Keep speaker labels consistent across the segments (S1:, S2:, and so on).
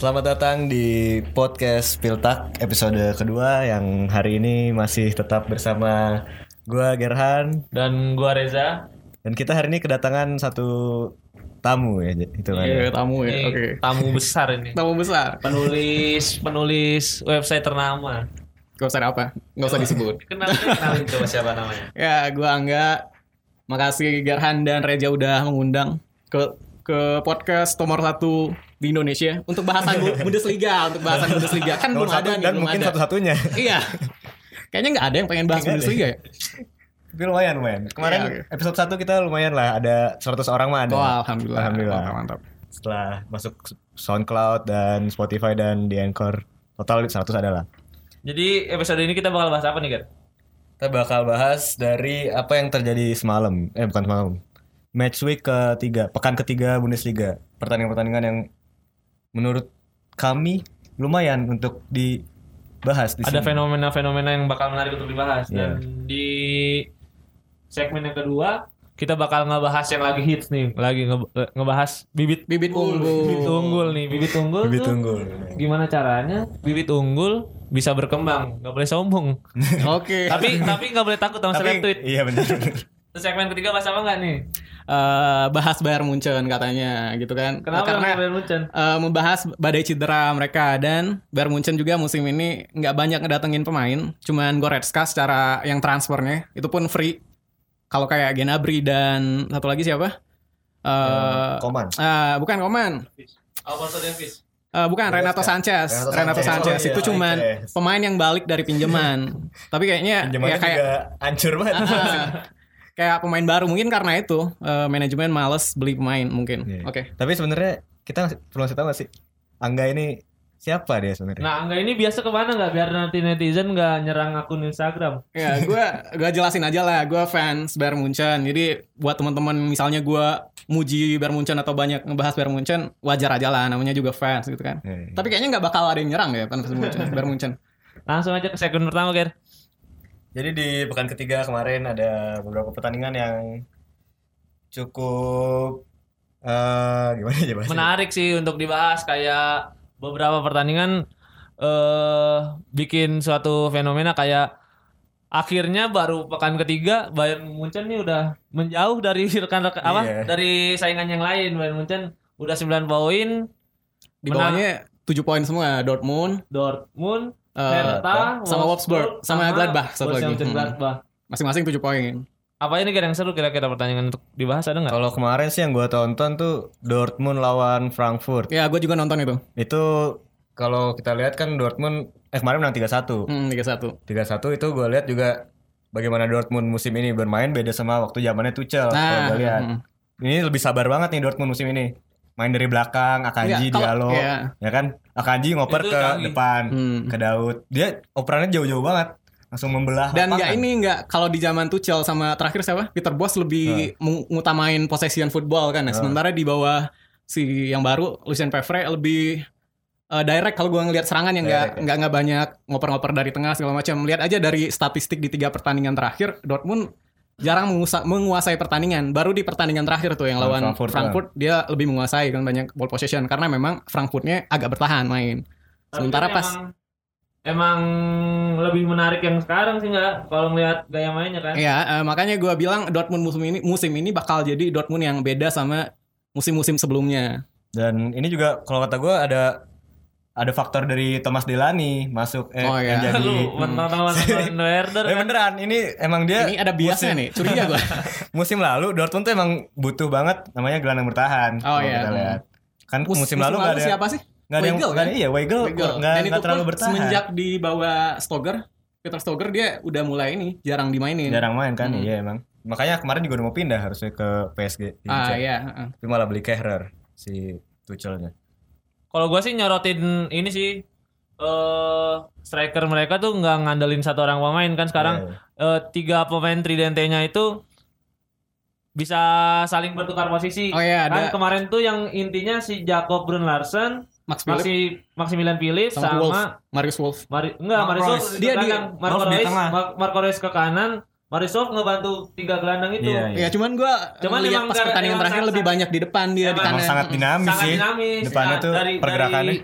S1: Selamat datang di podcast Piltak episode kedua yang hari ini masih tetap bersama gua Gerhan
S2: Dan gua Reza.
S1: dan kita hari ini kedatangan satu tamu ya itu kan.
S3: Iya, tamu ya. Oke.
S2: tamu besar ini.
S3: Tamu besar.
S2: Penulis penulis website ternama.
S3: Gak usah apa, gak usah disebut.
S2: Kenalin, kenalin coba siapa namanya.
S3: ya, gua Angga. Makasih Gerhan dan Reja udah mengundang ke ke podcast nomor satu di Indonesia untuk bahasan Bu- Bundesliga, untuk bahasan Bundesliga kan belum
S1: satu
S3: ada nih,
S1: dan
S3: belum
S1: mungkin
S3: ada.
S1: satu-satunya.
S3: Iya. Kayaknya nggak ada yang pengen bahas
S1: ada.
S3: Bundesliga ya.
S1: Tapi lumayan lumayan. Kemarin
S3: Iya, oke.
S1: episode satu kita lumayan lah ada 100 orang mah ada.
S3: Oh, alhamdulillah.
S1: Alhamdulillah.
S3: Mantap, mantap.
S1: Setelah masuk SoundCloud dan Spotify dan di Anchor total 100 adalah.
S2: Jadi episode ini kita bakal bahas apa nih, Gat?
S1: Kita bakal bahas dari apa yang terjadi semalam. Eh bukan semalam. Match week ketiga, pekan ketiga Bundesliga. Pertandingan-pertandingan yang menurut kami lumayan untuk dibahas di
S2: Ada fenomena-fenomena yang bakal menarik untuk dibahas
S1: Iya.
S2: dan di segmen yang kedua kita bakal ngebahas yang lagi hits nih, lagi nge- ngebahas bibit
S3: Bibit unggul.
S2: bibit unggul nih, bibit unggul.
S1: Bibit
S2: tuh
S1: unggul.
S2: Gimana caranya bibit unggul bisa berkembang? Gak boleh sombong.
S3: Oke.
S2: tapi tapi nggak boleh takut sama seleb tweet.
S1: iya benar.
S2: Terus segmen ketiga bahas apa nggak nih?
S3: Eh, bahas Bayern Munchen katanya gitu kan.
S2: Kenapa
S3: Karena
S2: Bayern Munchen?
S3: eh, membahas badai cedera mereka dan Bayern Munchen juga musim ini nggak banyak ngedatengin pemain, cuman Goretzka secara yang transfernya itu pun free. Kalau kayak Gnabry dan satu lagi siapa? Eh
S1: Koman.
S3: ah, bukan Koman.
S2: Alfonso Davis.
S3: Eh, bukan Renato Sanchez.
S1: Renato
S3: Renato
S1: Sanchez.
S3: Sanchez,
S1: Oh, iya,
S3: itu cuman
S1: Sanchez.
S3: pemain yang balik dari pinjaman. Tapi kayaknya
S1: Pinjamannya
S3: ya kayak
S1: juga hancur banget.
S3: Ah, kayak pemain baru mungkin karena itu eh, manajemen males beli pemain mungkin.
S1: Iya.
S3: Oke.
S1: Tapi sebenarnya kita perlu tahu gak sih? Angga ini siapa dia sebenarnya?
S2: Nah, Angga ini biasa ke mana nggak biar nanti netizen nggak nyerang akun Instagram?
S3: Ya, gue gua jelasin aja lah. Gue fans Bayern Munchen. Jadi buat teman-teman misalnya gue muji Bayern Munchen atau banyak ngebahas Bayern Munchen, wajar aja lah. Namanya juga fans gitu kan.
S1: Eh,
S3: Tapi kayaknya nggak bakal ada yang nyerang ya fans Munchen, Bayern Munchen.
S2: Langsung aja ke segmen pertama, Ger.
S1: Jadi di pekan ketiga kemarin ada beberapa pertandingan yang cukup eh gimana aja bahasnya?
S2: Menarik sih untuk dibahas kayak beberapa pertandingan eh bikin suatu fenomena kayak akhirnya baru pekan ketiga Bayern Munchen nih udah menjauh dari rekan-rekan apa?
S1: Iya.
S2: dari saingan yang lain. Bayern Munchen udah 9 poin.
S3: Di bawahnya 7 poin semua Dortmund,
S2: Dortmund
S3: eh,
S2: Hertha
S3: sama Wolfsburg, sama Gladbach satu lagi.
S2: Mönchengladbach.
S3: masing-masing 7 poin.
S2: Apa ini Ger yang seru kira-kira pertandingan untuk dibahas ada nggak?
S1: Kalau kemarin sih yang gua tonton tuh Dortmund lawan Frankfurt.
S3: Ya, gue juga nonton itu.
S1: Itu kalau kita lihat kan Dortmund eh kemarin menang 3-1.
S3: Hmm, 3-1.
S1: 3-1 itu gua lihat juga bagaimana Dortmund musim ini bermain beda sama waktu zamannya Tuchel. kalau
S3: Nah,
S1: gua lihat.
S3: hmm.
S1: Ini lebih sabar banget nih Dortmund musim ini. Main dari belakang, Akanji,
S3: kalau-
S1: Diallo,
S3: iya.
S1: ya kan? Akanji ngoper
S2: Itu
S1: ke
S2: canggih.
S1: depan,
S3: Hmm.
S1: ke Daud. Dia operannya jauh-jauh banget, langsung membelah.
S3: Dan nggak ini nggak kalau di zaman Tuchel sama terakhir siapa? Peter Bosz lebih mengutamain possession football kan. Nah, sementara di bawah si yang baru Lucien Favre lebih eh, direct kalau gua ngelihat serangan yang nggak nggak nggak banyak ngoper-ngoper dari tengah segala macam. Lihat aja dari statistik di tiga pertandingan terakhir Dortmund jarang mengusa- menguasai pertandingan. Baru di pertandingan terakhir tuh yang
S1: Lawan
S3: lawan
S1: Frankfurt,
S3: Frankfurt, dia lebih menguasai kan banyak ball possession karena memang Frankfurtnya agak bertahan main. Sementara
S2: Tapi
S3: pas
S2: emang, emang lebih menarik yang sekarang sih nggak kalau ngeliat gaya mainnya kan?
S3: Ya, eh, makanya gua bilang Dortmund musim ini musim ini bakal jadi Dortmund yang beda sama musim-musim sebelumnya.
S1: Dan ini juga kalau kata gue ada ada faktor dari Thomas Delaney masuk eh
S3: Oh, iya.
S1: yang jadi
S2: Lu Werder
S1: Eh
S2: kan?
S1: beneran ini emang dia
S3: ini ada biasnya nih, curiga gua.
S1: musim lalu Dortmund tuh emang butuh banget namanya gelandang bertahan
S3: Oh, iya.
S1: kita lihat. Kan
S3: Mus-
S1: musim, lalu nggak ada
S3: siapa sih?
S1: nggak ada yang ada- iya Weigl. nggak terlalu bertahan.
S3: semenjak di bawah Stoger, Peter Stoger dia udah mulai ini jarang dimainin.
S1: jarang main kan
S3: Hmm.
S1: iya emang. Makanya kemarin juga udah mau pindah harusnya ke PSG.
S3: Ah iya.
S1: Tapi malah beli Kehrer si Tuchelnya.
S2: Kalau gua sih nyorotin ini sih eh striker mereka tuh nggak ngandelin satu orang pemain kan sekarang
S1: Iya,
S2: eh, tiga pemain tridentenya itu bisa saling bertukar posisi.
S3: Oh iya,
S2: kan
S3: ada
S2: kemarin tuh yang intinya si Jacob Brun Larsen,
S3: Max Phillips
S2: Maxi Maximilian Phillips
S3: sama,
S2: sama,
S3: Wolf, Marius Wolf.
S2: Mari enggak
S1: Reus.
S2: di
S3: Dia- dia-
S2: belakang. Marco
S1: Wolf di
S2: Reus. Mar- Marco Reus ke kanan Marisol ngebantu tiga gelandang itu
S1: Iya,
S3: Ya cuman gua
S2: Cuman
S3: lihat pas pertandingan terakhir
S2: sangat-
S3: lebih banyak di depan dia di
S2: Emang
S3: kanan.
S1: Emang sangat dinamis
S2: sangat
S1: sih.
S2: dinamis
S1: Depannya
S2: Ya,
S1: tuh pergerakannya.
S2: dari,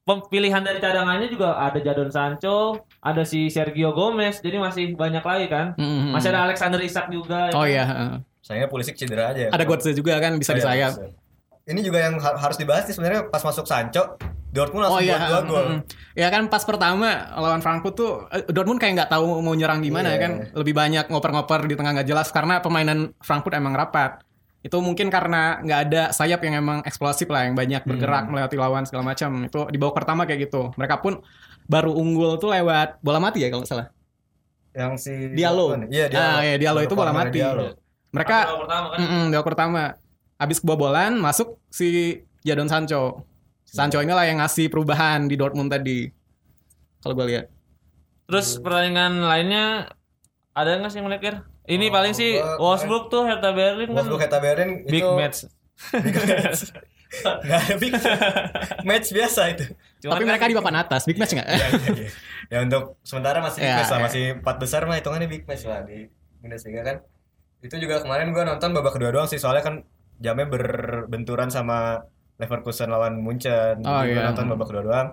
S2: pem- pilihan dari cadangannya juga ada Jadon Sancho, ada si Sergio Gomez, jadi masih banyak lagi kan.
S3: Mm-mm.
S2: Masih ada Alexander Isak juga. ya
S3: Oh
S2: kan?
S3: iya, heeh.
S1: Sayangnya Pulisic cedera aja.
S3: ada Götze juga kan bisa
S1: Oh, iya,
S3: disayap.
S1: bisa. Ini juga yang har- harus dibahas nih sebenarnya pas masuk Sancho, Dortmund
S3: Oh
S1: langsung
S3: iya,
S1: buat dua gol.
S3: ya kan pas pertama lawan Frankfurt tuh eh, Dortmund kayak nggak tahu mau nyerang gimana
S1: Iya.
S3: kan, lebih banyak ngoper-ngoper di tengah nggak jelas karena permainan Frankfurt emang rapat. Itu mungkin karena nggak ada sayap yang emang eksplosif lah, yang banyak bergerak
S1: Hmm.
S3: melewati lawan segala macam. Itu di babak pertama kayak gitu. Mereka pun baru unggul tuh lewat bola mati ya kalau nggak salah.
S1: Yang si
S3: Diallo.
S1: Iya, Diallo.
S3: Ah, iya, Diallo itu bola mati.
S1: Diallo.
S3: Mereka
S2: Babak pertama kan.
S3: Mm-mm, babak pertama. Habis kebobolan masuk si Jadon Sancho. Sancho inilah yang ngasih perubahan di Dortmund tadi. Kalau gue lihat.
S2: Terus pertandingan lainnya ada nggak sih melihat Kir? Ini
S1: Oh,
S2: paling sih
S1: gua-
S2: Wolfsburg tuh Hertha Berlin kan
S1: Wolfsburg Hertha Berlin
S2: big
S1: itu
S2: match.
S1: Big match. Ada big match biasa itu.
S2: Cuman
S3: Tapi
S2: kan-
S3: mereka di papan atas, big match nggak?
S1: ya, ya, ya. ya untuk sementara masih big
S3: Ya,
S1: match lah,
S3: ya.
S1: masih empat besar mah hitungannya big match lah di Bundesliga kan. Itu juga kemarin gua nonton babak kedua doang sih soalnya kan jamnya berbenturan sama Leverkusen lawan Munchen.
S3: Oh,
S1: gua
S3: iya.
S1: nonton babak kedua doang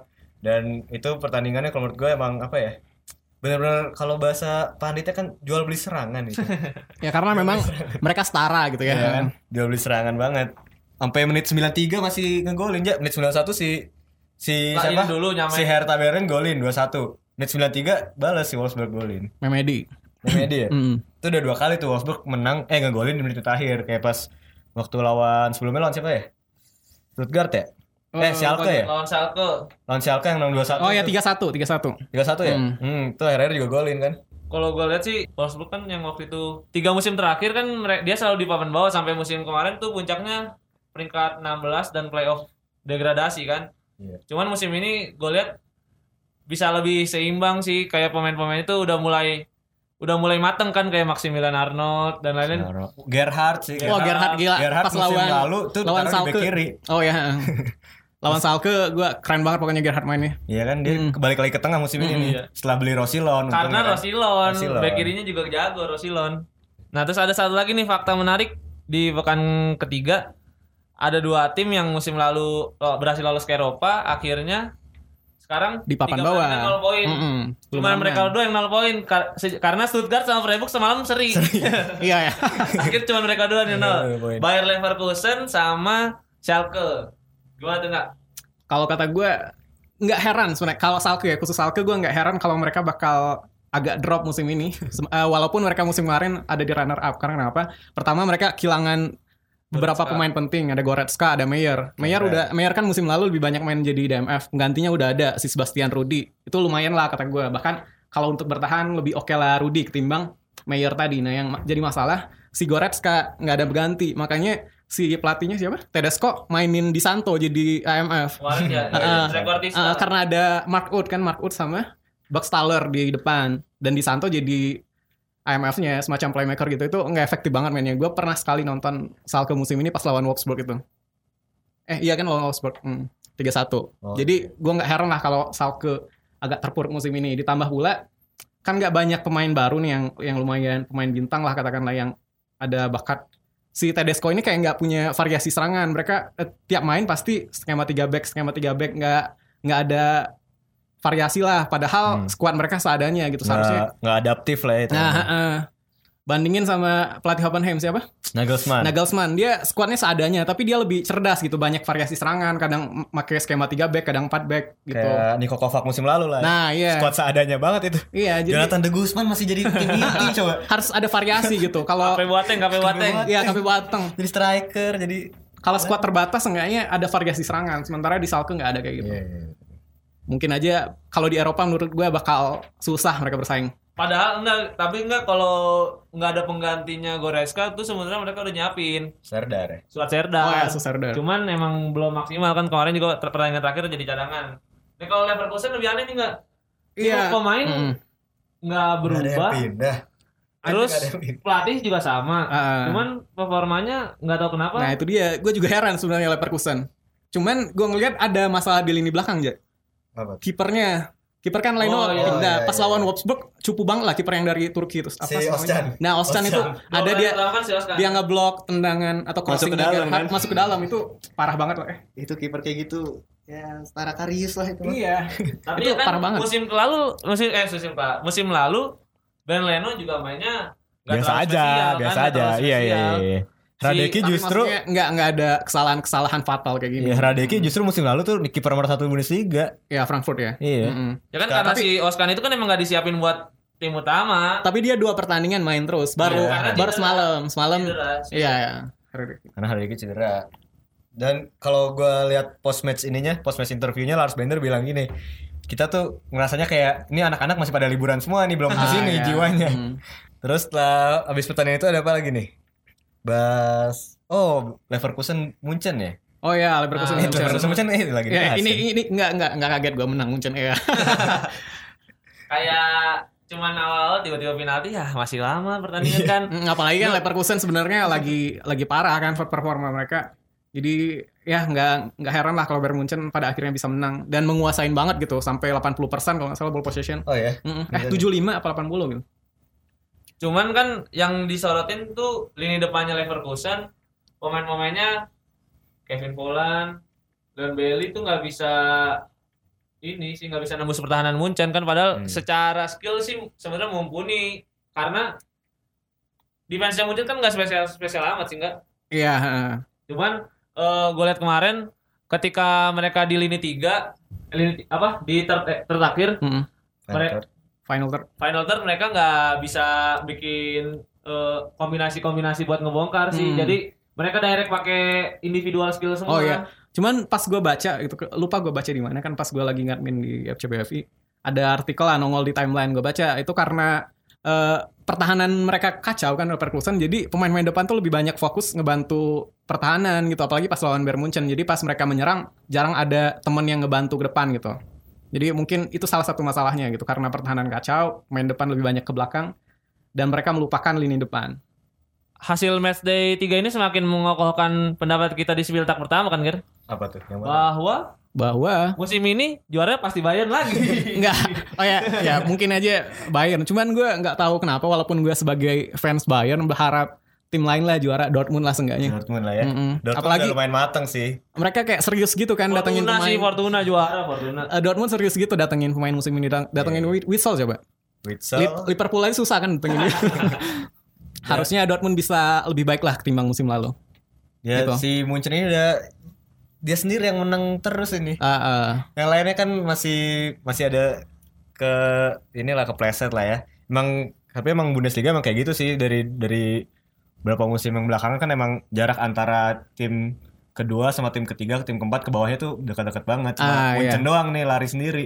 S1: dan itu pertandingannya kalau menurut gue emang apa ya? Bener-bener kalau bahasa panditnya kan jual beli serangan gitu.
S3: ya karena memang mereka setara gitu ya.
S1: Iya kan? Jual beli serangan banget. Sampai menit 93 masih ngegolin ya. Menit 91 si si
S2: Lah,
S1: siapa?
S2: dulu nyamain.
S1: Si Hertha Berlin golin 2-1. Menit 93 balas si Wolfsburg golin.
S3: Memedi.
S1: Memedi ya?
S3: Mm.
S1: Itu udah dua kali tuh Wolfsburg menang eh ngegolin di menit terakhir kayak pas waktu lawan sebelumnya lawan siapa ya? Stuttgart ya? eh Schalke ya?
S2: Lawan Schalke.
S1: Lawan Schalke yang menang 2-1.
S3: Oh ya
S1: tuh.
S3: 3-1, 3-1.
S1: 3-1 ya?
S3: Hmm.
S1: Hmm, itu akhir-akhir juga golin kan.
S2: Kalau gue lihat sih Wolfsburg kan yang waktu itu tiga musim terakhir kan dia selalu di papan bawah sampai musim kemarin tuh puncaknya peringkat 16 dan playoff degradasi kan.
S1: Iya.
S2: Cuman musim ini gue lihat bisa lebih seimbang sih kayak pemain-pemain itu udah mulai udah mulai mateng kan kayak Maximilian Arnold dan lain-lain.
S1: Gerhard sih.
S3: Oh Gerhard gila
S1: Gerhard
S3: pas
S1: musim
S3: lawan
S1: lalu tuh
S3: lawan Schalke.
S1: kiri.
S3: Oh ya. lawan Schalke gua keren banget pokoknya Gerhard mainnya.
S1: Iya kan dia
S3: Mm.
S1: kembali lagi ke tengah musim ini
S3: Mm,
S1: nih.
S2: iya.
S1: Setelah beli Rosilon.
S2: Karena
S1: kan.
S2: Rosilon,
S1: Rosilon.
S2: back kirinya juga jago Rosilon. Nah, terus ada satu lagi nih fakta menarik di pekan ketiga. Ada dua tim yang musim lalu oh, berhasil lolos ke Eropa, akhirnya sekarang
S3: Di papan bawah.
S2: pertandingan nol poin.
S3: Mm-mm. Belum
S2: Cuma
S3: aman.
S2: mereka berdua yang nol poin Kar- se- karena Stuttgart sama Freiburg semalam seri.
S3: Iya ya.
S2: Akhirnya cuma mereka dua yang nol.
S1: Poin.
S2: Bayer Leverkusen sama Schalke. Gimana tuh nggak?
S3: kalau kata gue nggak heran sebenarnya kalau Salke ya khusus Salke gue nggak heran kalau mereka bakal agak drop musim ini eh, walaupun mereka musim kemarin ada di runner up karena kenapa pertama mereka kehilangan beberapa
S2: Goretzka.
S3: pemain penting ada Goretzka ada Meyer. Meyer
S1: Iya.
S3: udah Meyer kan musim lalu lebih banyak main jadi DMF gantinya udah ada si Sebastian Rudi. Itu lumayan lah kata gue bahkan kalau untuk bertahan lebih oke lah Rudi ketimbang Meyer tadi. Nah yang jadi masalah si Goretzka nggak ada berganti. Makanya si pelatihnya siapa? Tedesco mainin di Santo jadi AMF
S2: Kemarin ya, rekordista.
S3: Uh, karena ada Mark Wood kan. Mark Wood sama Buckstaller di depan. Dan di Santo jadi IMF-nya semacam playmaker gitu itu nggak efektif banget mainnya. Gue pernah sekali nonton Salke musim ini pas lawan Wolfsburg itu. Eh iya kan lawan Wolfsburg hmm, 3-1.
S1: Oh.
S3: Jadi gue nggak heran lah kalau Salke agak terpuruk musim ini. Ditambah pula kan nggak banyak pemain baru nih yang yang lumayan pemain bintang lah katakanlah yang ada bakat. Si Tedesco ini kayak nggak punya variasi serangan. Mereka eh, tiap main pasti skema 3 back, skema 3 back nggak nggak ada variasi lah. Padahal
S1: Hmm.
S3: squad mereka seadanya gitu seharusnya.
S1: Nggak, adaptif lah itu.
S3: Nah, heeh. bandingin sama pelatih Hoffenheim siapa?
S1: Nagelsmann.
S3: Nagelsmann. Dia squadnya seadanya, tapi dia lebih cerdas gitu, banyak variasi serangan, kadang pakai skema 3 back, kadang 4 back gitu.
S1: Kayak Niko Kovac musim lalu lah.
S3: Nah, iya.
S1: Squad seadanya banget itu.
S3: Iya, jadi
S1: Jonathan De Guzman masih jadi tim inti coba.
S3: harus ada variasi gitu. Kalau
S2: Kape Boateng, Kape Boateng.
S3: Iya, tapi Boateng.
S1: Jadi striker, jadi
S3: Kalau squad terbatas enggaknya ada variasi serangan, sementara di Salke nggak ada kayak gitu.
S1: Iya, iya.
S3: Mungkin aja kalau di Eropa menurut gue bakal susah mereka bersaing.
S2: Padahal enggak, tapi enggak kalau nggak ada penggantinya Goretzka tuh sebenarnya mereka udah nyiapin
S1: Serdar ya.
S2: Suat Serdar.
S3: Oh ya, udah.
S2: Cuman emang belum maksimal kan kemarin juga ter- pertandingan terakhir jadi cadangan. Nah kalau Leverkusen lebih aneh nih enggak?
S3: Iya.
S2: Pemain
S3: Mm-mm.
S2: nggak
S1: Nggak ada yang
S2: berubah.
S1: pindah.
S2: Terus pelatih juga sama.
S3: Ah.
S2: Cuman performanya nggak tahu kenapa.
S3: Nah itu dia, gue juga heran sebenarnya Leverkusen. Cuman gue ngelihat ada masalah di lini belakang aja.
S1: Apa?
S3: Kipernya, kiper kan Leno
S2: Oh, iya.
S3: pindah.
S1: Oh, iya,
S3: Pas
S1: iya.
S3: lawan Wolfsburg cupu banget lah kiper yang dari Turki itu. Apa
S1: Si
S3: namanya?
S1: Ozcan.
S3: Nah Ozcan itu
S1: Ozcan.
S2: Dua
S3: ada dia
S2: kan si Oscar.
S3: dia ngeblok tendangan atau
S1: Masuk
S3: crossing
S1: ke dalam,
S3: Gerhard,
S1: kan?
S3: masuk ke dalam itu parah banget loh. Eh.
S1: Itu kiper kayak gitu
S4: ya setara Karius lah itu.
S3: Iya.
S2: Tapi
S3: Itu
S2: ya kan
S3: parah banget.
S2: musim lalu musim eh musim pak musim lalu Ben Leno juga mainnya
S1: biasa
S2: terlalu
S1: aja,
S2: spesial, kan,
S1: biasa
S2: nggak
S1: aja. Iya, iya,
S2: spesial.
S1: iya. Radeki
S3: Tapi
S1: justru
S3: nggak nggak ada kesalahan-kesalahan fatal kayak gini.
S1: Iya, Radeki justru musim lalu tuh kiper nomor satu Bundesliga.
S3: Ya Frankfurt ya.
S1: Iya.
S3: Mm-mm.
S2: Ya kan
S1: Sekarang-
S2: karena si Oskan itu kan emang nggak disiapin buat tim utama.
S3: Tapi dia dua pertandingan main terus. Baru
S1: karena
S3: baru
S2: cedera.
S3: semalam, semalam. Iya. iya.
S1: Karena Radeki cedera. Dan kalau gua lihat post match ininya, post match interviewnya Lars Bender bilang gini, kita tuh ngerasanya kayak ini anak-anak masih pada liburan semua nih belum di
S3: Ah,
S1: sini
S3: iya.
S1: jiwanya.
S3: Hmm.
S1: Terus setelah habis pertandingan itu ada apa lagi nih? Bas Oh, Leverkusen Munchen ya?
S3: Oh ya, Leverkusen.
S2: Ah,
S3: Munchen.
S1: Leverkusen Munchen eh lagi
S3: Ya,
S1: dibahas
S3: ini
S1: ya.
S3: ini nggak nggak nggak kaget gue menang Munchen ya.
S2: Kayak cuman awal-awal tiba-tiba penalti ya masih lama pertandingan kan.
S3: Mm, Apalagi kan Leverkusen sebenarnya lagi lagi parah kan performa mereka. Jadi ya nggak nggak heran lah kalau Bayern Munchen pada akhirnya bisa menang dan menguasain banget gitu sampai 80% kalau nggak salah ball possession.
S1: Oh ya.
S3: Mm-mm. Eh 75 apa 80 gitu.
S2: Cuman kan yang disorotin tuh lini depannya Leverkusen pemain-pemainnya Kevin Volland, Leon Bailey tuh nggak bisa ini sih nggak bisa nembus pertahanan Munchen kan padahal
S1: Hmm.
S2: secara skill sih sebenarnya mumpuni karena defense-nya Munchen kan nggak spesial spesial amat sih nggak
S3: Iya, heeh.
S2: cuman gue lihat kemarin ketika mereka di lini tiga lini apa di ter, eh, terakhir
S3: Mm-mm.
S2: Mereka-
S3: Final third.
S2: final third mereka nggak bisa bikin eh, kombinasi-kombinasi buat ngebongkar sih.
S3: Hmm.
S2: Jadi mereka direct pakai individual skill semua.
S3: Oh, iya. Cuman pas gue baca itu lupa gue baca di mana kan pas gue lagi ngadmin di FCBFI ada artikel lah nongol di timeline gue baca itu karena eh, pertahanan mereka kacau kan Leverkusen jadi pemain-pemain depan tuh lebih banyak fokus ngebantu pertahanan gitu apalagi pas lawan Bayern Munchen jadi pas mereka menyerang jarang ada temen yang ngebantu ke depan gitu jadi mungkin itu salah satu masalahnya gitu karena pertahanan kacau main depan lebih banyak ke belakang dan mereka melupakan lini depan
S2: Hasil match day 3 ini semakin mengokohkan pendapat kita di Spiltak pertama kan, Ger?
S1: Apa tuh? Yang mana?
S2: Bahwa
S3: bahwa
S2: musim ini juara pasti Bayern lagi.
S3: Enggak. Oh ya, ya mungkin aja Bayern. Cuman gue nggak tahu kenapa walaupun gue sebagai fans Bayern berharap tim lain lah juara Dortmund lah seenggaknya.
S1: Dortmund lah ya.
S3: Mm-mm.
S1: Dortmund
S3: Apalagi
S1: lumayan mateng sih.
S3: mereka kayak serius gitu kan datengin
S2: Fortuna
S3: pemain.
S2: sih, Fortuna juara, Fortuna.
S3: Eh, Dortmund serius gitu datengin pemain musim ini Dat- datengin
S1: Iya.
S3: Wi- Witsel coba.
S1: Witsel.
S3: Li- Liverpool aja susah kan datengin dia. Harusnya Dortmund bisa lebih baik lah ketimbang musim lalu.
S1: Ya
S3: gitu.
S1: si Munchen ini udah dia sendiri yang menang terus ini.
S3: Ah, ah.
S1: Yang lainnya kan masih masih ada ke inilah kepleset lah ya. Emang tapi emang Bundesliga emang kayak gitu sih dari dari berapa musim yang belakangan kan emang jarak antara tim kedua sama tim ketiga ke tim keempat ke bawahnya tuh dekat-dekat banget. Cuma
S3: Ah,
S1: Munchen doang nih lari sendiri.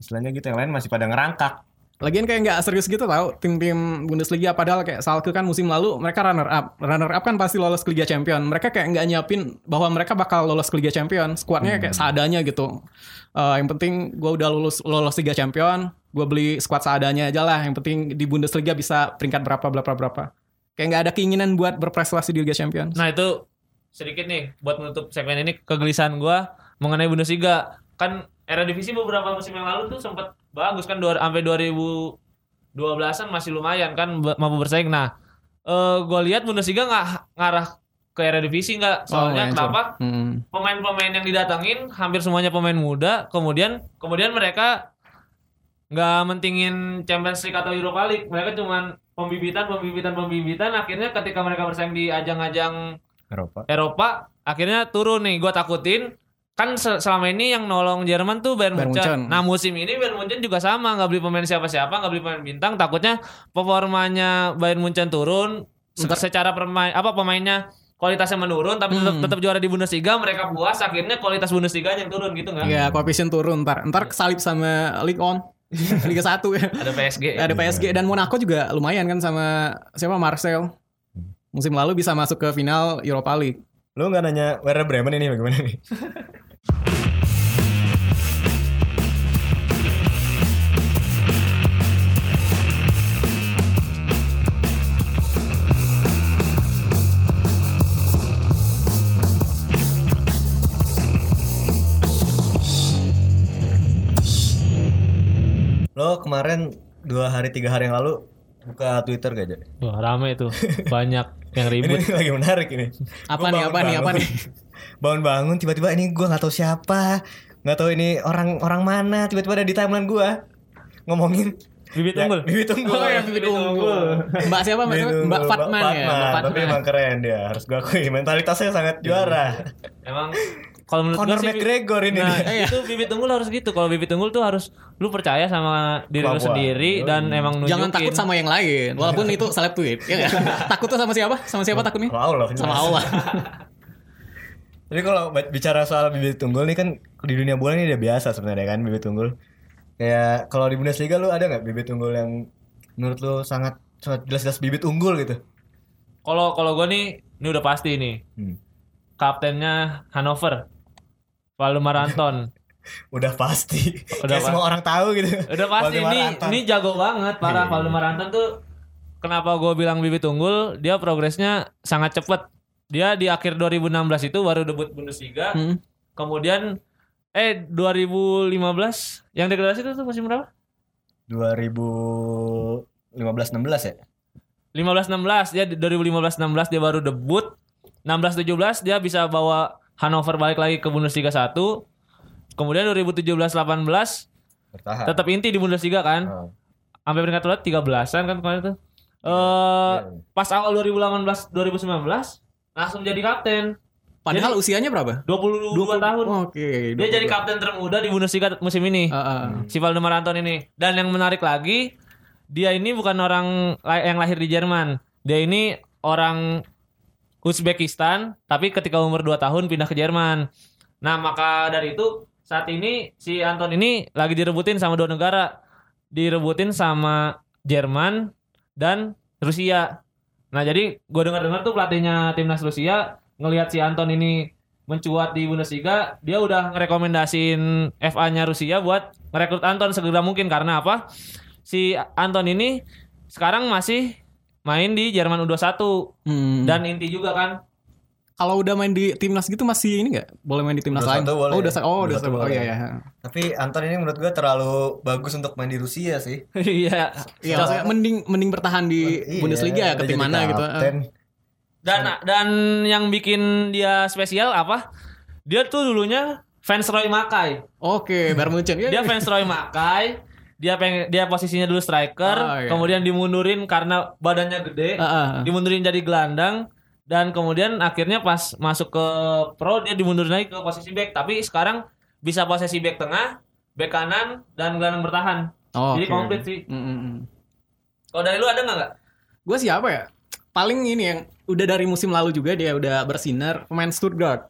S1: Istilahnya gitu yang lain masih pada ngerangkak.
S3: Lagian kayak nggak serius gitu tau tim-tim Bundesliga padahal kayak Schalke kan musim lalu mereka runner up. Runner up kan pasti lolos ke Liga Champion. Mereka kayak nggak nyiapin bahwa mereka bakal lolos ke Liga Champion. Skuadnya kayak seadanya gitu. Eh, yang penting gue udah lulus lolos Liga Champion, gue beli skuad seadanya aja lah. Yang penting di Bundesliga bisa peringkat berapa berapa berapa. Kayak nggak ada keinginan buat berprestasi di Liga Champion.
S2: Nah itu sedikit nih buat menutup segmen ini kegelisahan gua mengenai Bundesliga. Kan era divisi beberapa musim yang lalu tuh sempat bagus kan dua, sampai 2012-an masih lumayan kan mampu bersaing. Nah, eh gua lihat Bundesliga nggak ngarah ke era divisi nggak. Soalnya
S3: hancur.
S2: kenapa?
S3: Hmm.
S2: Pemain-pemain yang didatengin hampir semuanya pemain muda. Kemudian kemudian mereka nggak mentingin Champions League atau Europa League. Mereka cuman pembibitan, pembibitan, pembibitan. Akhirnya ketika mereka bersaing di ajang-ajang
S1: Eropa.
S2: Eropa akhirnya turun nih gue takutin kan se- selama ini yang nolong Jerman tuh Bayern
S3: Bayern
S2: Munchen.
S3: Munchen.
S2: Nah musim ini Bayern Munchen juga sama nggak beli pemain siapa-siapa nggak beli pemain bintang takutnya performanya Bayern Munchen turun se-
S3: Ntar-
S2: secara permain apa pemainnya kualitasnya menurun tapi tetap,
S3: Hmm.
S2: tetap juara di Bundesliga mereka puas akhirnya kualitas Bundesliga yang turun gitu nggak
S3: Ya koefisien turun ntar. Ntar kesalip sama Ligue 1. Liga 1 ya.
S2: ada PSG
S3: Ada PSG dan Monaco juga lumayan kan sama siapa Marcel. Musim lalu bisa masuk ke final Europa League.
S1: Lu nggak nanya Werder Bremen ini bagaimana nih? Lo kemarin dua hari tiga hari yang lalu buka Twitter gak jadi?
S2: Wah rame tuh banyak yang
S1: Ini
S2: ribut.
S1: lagi menarik ini.
S3: Apa
S1: Gua
S3: nih, apa nih, apa nih?
S1: Bangun-bangun tiba-tiba ini gua nggak tahu siapa, nggak tahu ini orang orang mana, tiba-tiba ada di timeline gua ngomongin
S2: Bibit
S1: Ya,
S2: unggul.
S1: Bibit unggul.
S3: Oh, yang bibit unggul. Mbak siapa? Mbak, siapa?
S1: unggul.
S3: Mbak Fatman ya. Mbak
S1: Tapi
S3: Fatman.
S1: emang keren dia, harus gua akui mentalitasnya sangat juara.
S2: Emang kalau menurut
S1: Conor
S2: sih,
S1: McGregor ini.
S2: Nah,
S1: nih.
S2: itu bibit unggul harus gitu. Kalau bibit unggul tuh harus lu percaya sama diri lu sendiri dan emang nunjukin.
S3: Jangan takut sama yang lain, walaupun itu seleb tweet. Ya takut tuh sama siapa? Sama siapa takutnya?
S1: Sama Allah.
S3: Sama. Allah.
S1: Tapi kalau bicara soal bibit unggul nih kan di dunia bola ini udah biasa sebenarnya kan bibit unggul. Kayak kalau di Bundesliga lu ada nggak bibit unggul yang menurut lu sangat sangat jelas-jelas bibit unggul gitu?
S2: Kalau kalau gue nih, ini udah pasti nih.
S1: Hmm.
S2: Kaptennya Hannover, Valdemar Anton.
S1: Udah pasti.
S2: Udah
S1: Kayak semua orang tahu gitu.
S2: Udah pasti ini ini jago banget para
S1: Iya.
S2: Valdemar Anton tuh kenapa gue bilang bibit unggul dia progresnya sangat cepet dia di akhir 2016 itu baru debut Bundesliga
S3: Hmm.
S2: kemudian eh 2015 yang degradasi itu tuh musim berapa
S1: 2015 16 ya?
S2: 15-16 dia di 2015-16 dia baru debut 16-17 dia bisa bawa Hannover balik lagi ke Bundesliga 1 kemudian 2017-18
S1: Bertahan.
S2: tetap inti di Bundesliga kan
S1: Oh.
S2: sampai peringkat berapa 13-an kan kemarin tuh eh
S1: Iya.
S2: pas awal 2018 2019 langsung jadi kapten
S3: Padahal
S2: Jadi-
S3: usianya berapa?
S2: 22 tahun
S3: Oke.
S2: dia jadi kapten termuda di Bundesliga musim ini
S3: Heeh.
S2: si Valdemar Anton ini dan yang menarik lagi dia ini bukan orang yang lahir di Jerman dia ini orang Uzbekistan tapi ketika umur 2 tahun pindah ke Jerman. Nah maka dari itu saat ini si Anton ini lagi direbutin sama dua negara. Direbutin sama Jerman dan Rusia. Nah jadi gue dengar-dengar tuh pelatihnya timnas Rusia ngelihat si Anton ini mencuat di Bundesliga, dia udah ngerekomendasiin FA-nya Rusia buat merekrut Anton segera mungkin. Karena apa? Si Anton ini sekarang masih main di Jerman U21
S3: Hmm.
S2: dan inti juga kan.
S3: kalau udah main di timnas gitu masih ini nggak? Boleh main di timnas lain?
S1: boleh.
S3: Oh, udah oh,
S1: Udah satu
S3: satu. Oh
S1: boleh.
S3: iya ya.
S1: Tapi Anton ini menurut gua terlalu bagus untuk main di Rusia sih.
S2: Iya.
S3: Iya, mending mending bertahan di
S1: Iya,
S3: Bundesliga ya
S1: jadi
S3: mana gitu.
S2: dan dan yang bikin dia spesial apa? Dia tuh dulunya fans Roy Makai.
S3: Oke, Bayern Munchen. Iya,
S2: Dia
S3: iya.
S2: fans Roy Makai. Dia pengen dia posisinya dulu striker,
S3: Oh, iya.
S2: kemudian dimundurin karena badannya gede.
S3: Ah, ah.
S2: dimundurin jadi gelandang dan kemudian akhirnya pas masuk ke pro dia dimundurin lagi ke posisi back tapi sekarang bisa posisi back tengah back kanan dan gelandang bertahan
S3: Oh,
S2: jadi
S3: oke.
S2: komplit sih
S3: Mm, mm, mm.
S2: kalau dari lu ada nggak
S3: Gue siapa ya? Paling ini yang udah dari musim lalu juga dia udah bersinar pemain Stuttgart.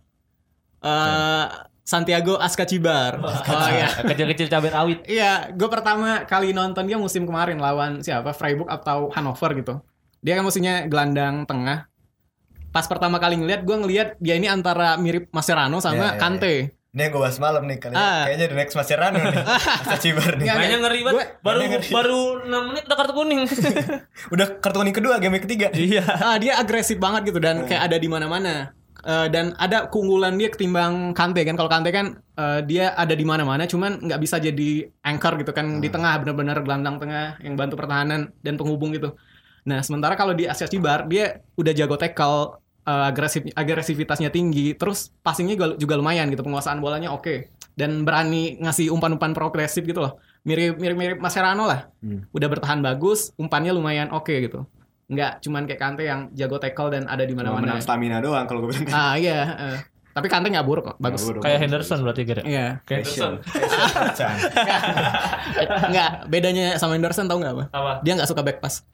S3: Eh Santiago Ascacibar. Oh iya.
S2: kecil-kecil cabai rawit
S3: Iya, gue pertama kali nonton dia musim kemarin lawan siapa? Freiburg atau Hannover gitu. Dia kan musimnya gelandang tengah. Pas pertama kali ngeliat, gue ngeliat dia ini antara mirip Mascherano sama
S1: Iya, iya,
S3: Kante.
S1: Ini yang gue bahas malam nih kali
S3: Ah.
S1: kayaknya the next Mascherano nih. Masa Cibar nih.
S2: Mainnya ngeri banget baru
S1: ngeri.
S2: baru 6 menit udah kartu kuning
S1: Udah kartu kuning kedua game ketiga.
S2: iya
S3: Ah, dia agresif banget gitu dan kayak ada di mana-mana. Eh, dan ada keunggulan dia ketimbang Kante kan. Kalau Kante kan eh, dia ada di mana-mana, cuman nggak bisa jadi anchor gitu kan di tengah benar-benar gelandang tengah yang bantu pertahanan dan penghubung gitu. Nah sementara kalau di Asia Cibar dia udah jago tackle, eh, agresif agresivitasnya tinggi, terus passingnya juga, juga lumayan gitu, penguasaan bolanya oke dan berani ngasih umpan-umpan progresif gitu loh. Mirip mirip mirip Mascherano lah.
S1: Hmm.
S3: Udah bertahan bagus, umpannya lumayan oke gitu nggak cuman kayak Kante yang jago tackle dan ada di mana-mana.
S1: menang stamina doang kalau gue bilang.
S3: Ah iya, eh. tapi Kante nggak buruk kok, bagus.
S1: Buruk.
S2: kayak Henderson berarti kira
S3: Iya,
S2: kayak Henderson
S1: Can.
S3: nggak bedanya sama Henderson tau nggak apa?
S2: apa
S3: Dia nggak suka back pass.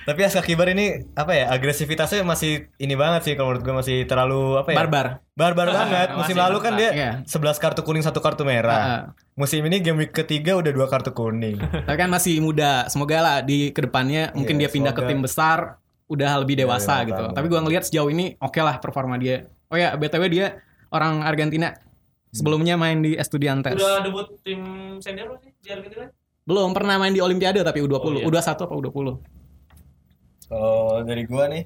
S1: Tapi Aska Kibar ini apa ya agresivitasnya masih ini banget sih kalau menurut gue masih terlalu apa ya?
S3: Barbar.
S1: Barbar banget. Musim lalu kan dia
S3: Iya.
S1: 11 kartu kuning satu kartu merah. Musim ini game week ketiga udah dua kartu kuning.
S3: Tapi kan masih muda. Semoga lah di ke depannya mungkin
S1: Iya,
S3: dia pindah ke
S1: semoga.
S3: tim besar udah lebih
S1: Iya,
S3: dewasa
S1: lima
S3: gitu. Tapi gua ngelihat sejauh ini oke lah performa dia. Oh ya, BTW dia orang Argentina. Sebelumnya main di Estudiantes.
S2: udah debut tim senior belum sih di Argentina
S3: Belum pernah main di Olimpiade tapi U20.
S2: Oh, iya.
S3: U21 apa U20?
S1: Kalau dari gua nih,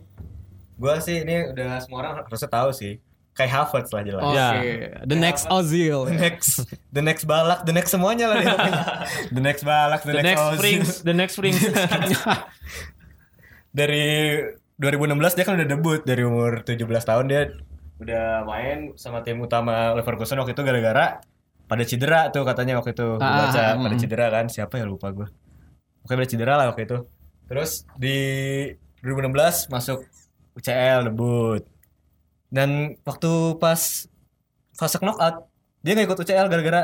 S1: gua sih ini udah semua orang harusnya tahu sih. Kayak Havertz lah jelas.
S3: Oke,
S2: Ya.
S3: the next Ozil.
S1: The next, the next balak, the next semuanya lah dia. The next balak, the,
S2: the next
S1: Ozil.
S2: Springs the next Springs
S1: dari 2016 dia kan udah debut dari umur 17 tahun dia udah main sama tim utama Leverkusen waktu itu gara-gara pada cedera tuh katanya waktu itu Gua
S3: Ah,
S1: baca
S3: ah,
S1: pada
S3: mm.
S1: cedera kan siapa ya lupa gue Pokoknya pada cedera lah waktu itu terus di 2016 masuk UCL debut dan waktu pas fase knockout dia nggak ikut UCL gara-gara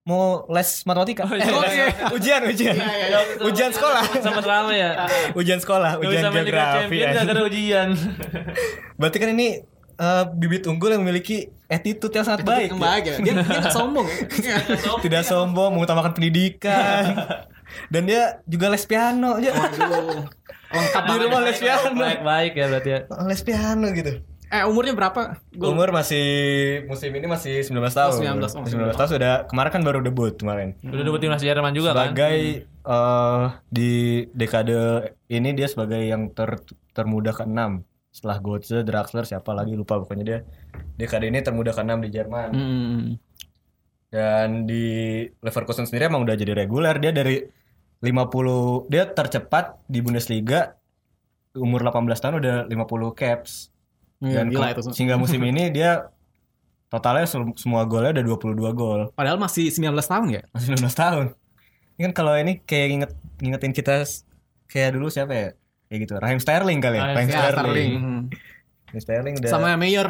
S1: mau les matematika
S2: Oh,
S1: Eh,
S2: iya.
S1: les- ujian ujian ujian sekolah
S2: Sempat rame ya.
S1: ujian sekolah
S2: Gak
S1: ujian
S2: bisa
S1: geografi ya.
S2: gara-gara ujian.
S1: Berarti kan ini eh, bibit unggul yang memiliki attitude yang sangat baik.
S3: Yang
S1: ya.
S3: baik ya. Dia, dia sombong ya.
S1: Tidak sombong, mengutamakan pendidikan. Dan dia juga les piano aja.
S3: Waduh. Lengkap
S1: Di rumah les piano.
S2: Baik-baik ya berarti ya.
S1: Les piano gitu.
S3: Eh umurnya berapa? Gua-
S1: Umur masih musim ini masih 19 tahun.
S3: 19, oh,
S1: 19 tahun sudah kemarin kan baru debut kemarin.
S2: Udah debut timnas Jerman juga kan.
S1: Sebagai eh, di dekade ini dia sebagai yang ter termuda ke-6 setelah Götze, Draxler siapa lagi lupa pokoknya dia dekade ini termuda ke-6 di Jerman.
S3: Hmm.
S1: Dan di Leverkusen sendiri emang udah jadi reguler. Dia dari 50 dia tercepat di Bundesliga umur 18 tahun udah 50 caps.
S3: Iya,
S1: Dan
S3: gila itu.
S1: sehingga musim ini dia totalnya semua golnya udah 22 gol.
S3: Padahal masih 19 tahun ya?
S1: Masih 19 tahun. Ini kan kalau ini kayak nginget ngingetin kita kayak dulu siapa ya? Kayak gitu. Raheem Sterling kali ya.
S3: Ya,
S1: Sterling.
S3: Sterling.
S1: Raheem Sterling udah
S3: Sama Mayer.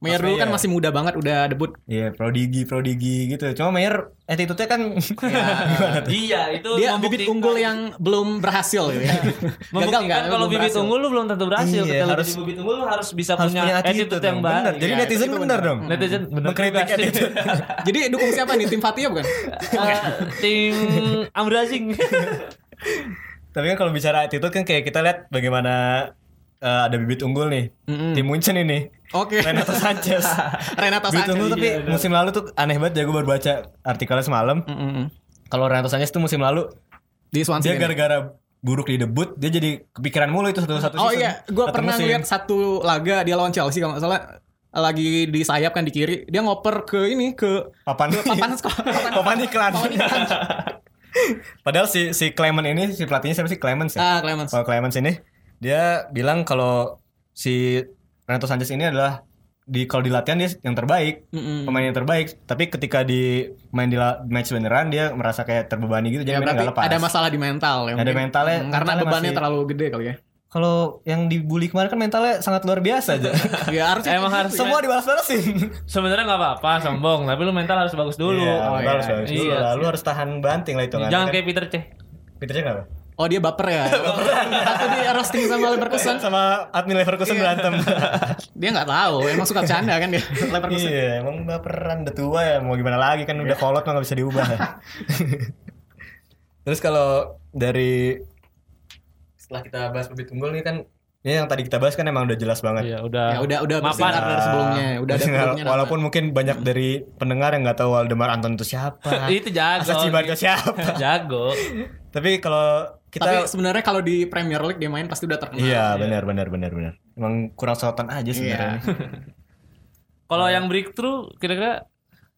S3: Mayer dulu kan
S1: Mayer.
S3: masih muda banget udah debut.
S1: Iya, prodigi prodigi gitu. Cuma Mayer attitude-nya kan tuh?
S2: Iya, itu
S3: Dia bibit unggul yang belum berhasil gitu ya. Gagal
S2: Membuktikan
S3: nggak?
S2: kalau bibit
S3: berhasil.
S2: unggul lu belum tentu berhasil.
S1: Iya,
S2: Ketika
S1: harus-
S2: bibit unggul lu harus bisa
S1: harus
S2: punya,
S1: punya
S2: attitude,
S1: attitude
S2: yang baik.
S1: bener. Jadi
S3: Iya,
S1: netizen
S3: itu
S1: bener
S3: bener.
S1: dong.
S2: Netizen bener
S1: Mengkritik attitude.
S3: Jadi dukung siapa nih? Tim Fatia bukan?
S2: Eh, tim Amrazing.
S1: Tapi kan kalau bicara attitude kan kayak kita lihat bagaimana eh, ada bibit unggul nih.
S3: Mm-mm.
S1: Tim Munchen ini.
S3: Oke.
S1: Renato Sanchez.
S3: Renato
S1: bibit
S3: Sanchez.
S1: unggul tapi
S2: iya,
S1: musim lalu tuh aneh banget ya gue baru baca artikelnya semalam.
S3: Mm-mm.
S1: Kalau Renato Sanchez tuh musim lalu
S3: Di Swansea.
S1: dia
S3: kan?
S1: gara-gara buruk di debut dia jadi kepikiran mulu itu satu-satu
S3: Oh
S1: season.
S3: iya, gue pernah lihat satu laga dia lawan Chelsea kalau nggak salah lagi di sayap kan di kiri dia ngoper ke ini ke
S1: papan
S3: papan sekolah papan,
S1: papan iklan.
S3: papan iklan.
S1: Padahal si si Clement ini si pelatihnya siapa sih Clemens ya?
S3: ah Clemens
S1: Kalau Clemens ini dia bilang kalau si Renato Sanchez ini adalah di kalau di latihan dia yang terbaik,
S3: Mm-mm.
S1: pemain yang terbaik. Tapi ketika di main di la- match beneran dia merasa kayak terbebani gitu
S3: ya
S1: jadi mainnya nggak lepas.
S3: ada masalah di mental ya
S1: Ada mentalnya-
S3: Mm, karena
S1: mentalnya
S3: bebannya
S1: masih-
S3: terlalu gede kali ya
S1: Kalau yang dibully kemarin kan mentalnya sangat luar biasa aja.
S3: ya harusnya
S2: Emang harus
S1: Semua dibalas-balasin.
S2: Sebenarnya nggak apa-apa sombong, tapi lu mental harus bagus dulu.
S1: Iya,
S3: Oh,
S1: mental
S3: iya.
S1: harus bagus dulu
S2: Iya.
S1: lah. Lu harus tahan banting lah itu
S2: Jangan kayak Peter Cech.
S1: Peter Cech kenapa?
S3: Oh dia baper ya Waktu dia roasting sama Leverkusen
S1: Sama admin Leverkusen
S3: Iya.
S1: berantem.
S3: dia nggak tahu emang suka canda kan dia Leverkusen
S1: iya, emang baperan udah tua ya mau gimana lagi kan udah kolot mah gak bisa diubah. Terus kalau dari setelah kita bahas bibit unggul nih kan ini yang tadi kita bahas kan emang udah jelas banget.
S2: Iya, udah.
S3: ya udah udah
S2: Mapan.
S3: dari sebelumnya udah ada
S1: walaupun mungkin banyak dari pendengar yang nggak tahu Waldemar Anton itu siapa.
S2: itu jago.
S1: Asa Cibarca siapa.
S2: jago.
S1: Tapi kalau kita
S3: tapi sebenarnya kalau di Premier League dia main pasti udah terkenal
S1: Iya, benar benar benar benar. Emang kurang sorotan aja
S3: Iya.
S1: sebenarnya.
S2: Kalau yang breakthrough kira-kira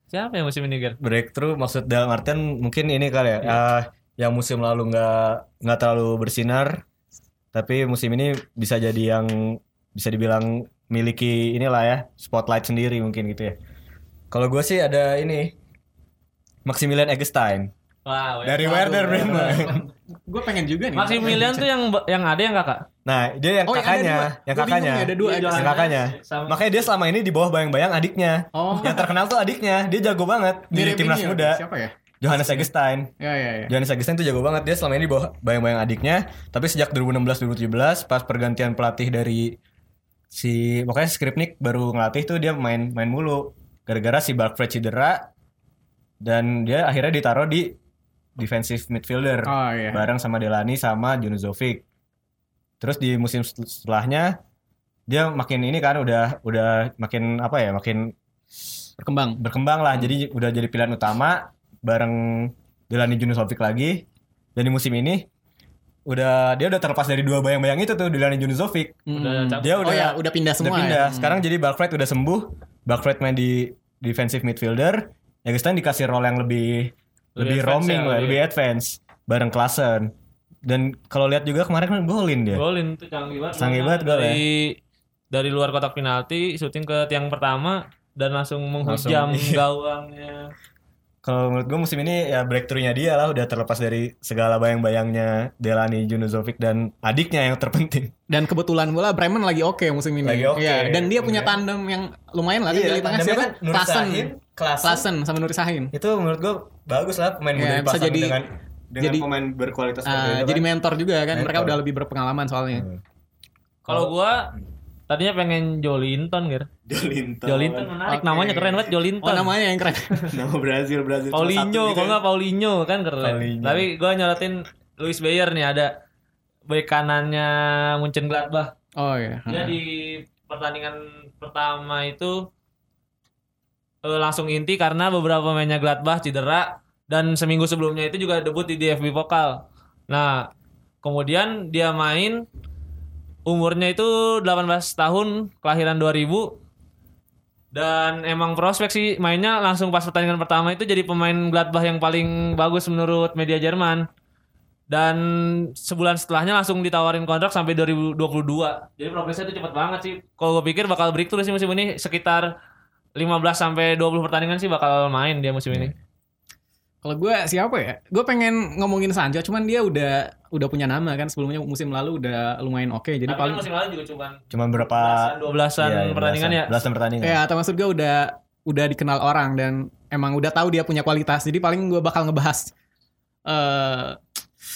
S2: siapa yang musim ini, Ger?
S1: breakthrough maksud dalam artian mungkin ini kali ya
S3: Iya.
S1: eh, yang musim lalu nggak nggak terlalu bersinar tapi musim ini bisa jadi yang bisa dibilang miliki inilah ya spotlight sendiri mungkin gitu ya kalau gue sih ada ini Maximilian Eggestein
S2: Wow,
S1: dari Werder. Bremen
S3: gue pengen juga nih.
S2: Maximilian tuh yang yang ada yang kakak?
S1: nah dia yang
S3: Oh, yang ada
S1: kakaknya
S3: dua.
S1: yang
S3: bingung
S1: kakaknya.
S3: ada dua.
S2: Iya,
S1: yang kakaknya.
S2: Sama-
S1: makanya dia selama ini di bawah bayang-bayang adiknya.
S3: Oh.
S1: Yang terkenal tuh adiknya. Dia jago banget di
S3: mirip
S1: timnas
S3: ini ya,
S1: muda.
S3: siapa ya?
S1: Johannes Eggestein
S3: ya ya ya.
S1: Johannes Augustin tuh jago banget. Dia selama ini di bawah bayang-bayang adiknya. Tapi sejak 2016-2017 pas pergantian pelatih dari si pokoknya Skripnik baru ngelatih tuh dia main main mulu. Gara-gara si Barfred cedera dan dia akhirnya ditaruh di defensive midfielder
S3: oh iya.
S1: bareng sama Delani sama Junuzovic terus di musim setelahnya dia makin ini kan udah udah makin apa ya makin
S3: berkembang.
S1: berkembang lah. Jadi udah jadi pilihan utama bareng Delani Junusovic lagi. Dan di musim ini udah dia udah terlepas dari dua bayang-bayang itu tuh Delani Junusovic
S2: Udah
S3: Hmm.
S1: dia
S3: oh
S1: udah
S3: ya udah pindah semua
S1: udah pindah.
S3: ya?
S1: sekarang jadi Barfred udah sembuh. Barfred main di defensive midfielder. Eggestein dikasih role yang lebih
S2: Lebih
S1: roaming
S2: ya,
S1: lah
S2: lebih-
S1: advance bareng Klasen Dan kalau lihat juga kemarin kan golin dia.
S2: Golin tuh canggih banget.
S1: Canggih banget gol ya.
S2: dari dari luar kotak penalti, syuting ke tiang pertama dan langsung menghujam
S1: Langsung, iya.
S2: gawangnya.
S1: Kalau menurut gue musim ini ya breakthrough-nya dia lah udah terlepas dari segala bayang-bayangnya Delani Junuzovic dan adiknya yang terpenting.
S3: Dan kebetulan bola Bremen lagi oke musim ini.
S1: Lagi oke.
S3: Iya, dan dia punya
S1: Iya.
S3: tandem yang lumayan lah
S1: Iya,
S3: di tengah
S1: tandemnya
S3: siapa?
S1: kan Nur
S3: Klasen.
S1: Sahin, Klasen.
S3: Klasen sama Nur Sahin.
S1: Itu menurut gue bagus lah pemain
S3: Iya,
S1: muda
S3: bisa
S1: dipasang
S3: jadi-
S1: dengan dengan
S3: jadi-
S1: pemain berkualitas seperti itu
S3: jadi
S1: kan.
S3: mentor juga kan. Mereka
S1: Mentor.
S3: udah lebih berpengalaman soalnya.
S1: Hmm.
S2: Kalau gua tadinya pengen Jolinton, Ger.
S1: Jolinton.
S2: Jolinton menarik,
S3: Oke.
S2: namanya keren banget Jolinton.
S3: Oh namanya yang keren.
S1: Nama Brazil Brazil
S2: Paulinho,
S1: gitu
S2: kalau
S1: ya.
S2: nggak Paulinho kan keren.
S1: Paulinho.
S2: Tapi gua nyorotin Luis Bayer nih ada bek kanannya Munchen Gladbach.
S3: Oh iya.
S2: Dia di pertandingan pertama itu eh, langsung inti karena beberapa pemainnya Gladbach cedera dan seminggu sebelumnya itu juga debut di DFB Pokal. Nah, kemudian dia main umurnya itu 18 tahun, kelahiran 2000 dan emang prospek sih mainnya langsung pas pertandingan pertama itu jadi pemain Gladbach yang paling bagus menurut media Jerman. Dan sebulan setelahnya langsung ditawarin kontrak sampai 2022. Jadi progresnya itu cepet banget sih. Kalau gue pikir bakal breakthrough sih musim ini sekitar 15 sampai 20 pertandingan sih bakal main dia musim ini.
S3: Kalau gue siapa ya? Gue pengen ngomongin Sancho, cuman dia udah udah punya nama kan sebelumnya musim lalu udah lumayan oke. Jadi
S2: Tapi
S3: paling
S2: kan musim lalu juga cuma
S1: Cuma berapa
S2: 12-an
S1: Iya,
S2: pertandingan ya.
S1: belasan- Belasan pertandingan.
S3: ya atau maksud gue udah udah dikenal orang dan emang udah tahu dia punya kualitas. Jadi paling gue bakal ngebahas eh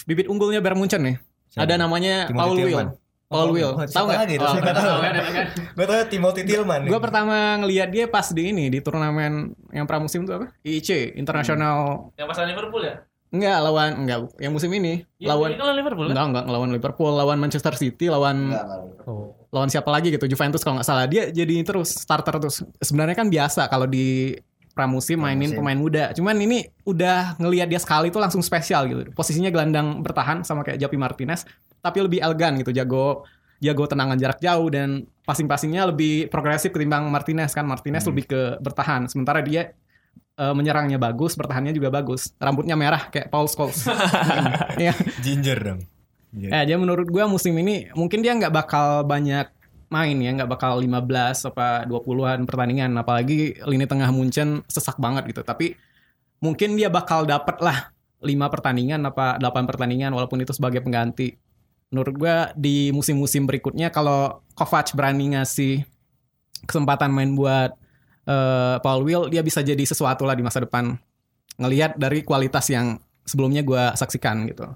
S3: bibit unggulnya Bayern Munchen nih.
S1: Siapa?
S3: Ada namanya
S1: Timothy
S3: Paul Will. Paul Will. Tahu nggak?
S1: lagi itu?
S3: Oh,
S1: nggak tahu.
S3: tahu kan?
S1: Gue tau Timothy Tillman.
S3: Gue pertama ngelihat dia pas di ini di turnamen yang pramusim itu apa? IC International
S2: Yang pas lawan Liverpool ya?
S3: enggak lawan enggak yang musim ini
S2: Iya,
S3: lawan
S2: ini kan lawan Liverpool kan?
S3: enggak enggak ngelawan Liverpool lawan Manchester City lawan
S2: Oh.
S3: lawan siapa lagi gitu Juventus kalau nggak salah dia jadi terus starter terus sebenarnya kan biasa kalau di pramusim mainin
S1: Pramusim.
S3: pemain muda cuman ini udah ngelihat dia sekali tuh langsung spesial gitu posisinya gelandang bertahan sama kayak Japi Martinez tapi lebih elegan gitu jago jago tenangan jarak jauh dan passing-passingnya lebih progresif ketimbang Martinez kan Martinez
S1: Hmm.
S3: lebih ke bertahan sementara dia eh, menyerangnya bagus bertahannya juga bagus rambutnya merah kayak Paul Scholes Iya.
S1: Ginger dong. Iya.
S3: Eh, dia menurut gua musim ini mungkin dia nggak bakal banyak main ya, nggak bakal 15 apa 20-an pertandingan, apalagi lini tengah Munchen sesak banget gitu. Tapi mungkin dia bakal dapat lah 5 pertandingan apa 8 pertandingan walaupun itu sebagai pengganti. Menurut gua di musim-musim berikutnya kalau Kovac berani ngasih kesempatan main buat eh, Paul Will, dia bisa jadi sesuatu lah di masa depan. Ngelihat dari kualitas yang sebelumnya gua saksikan gitu.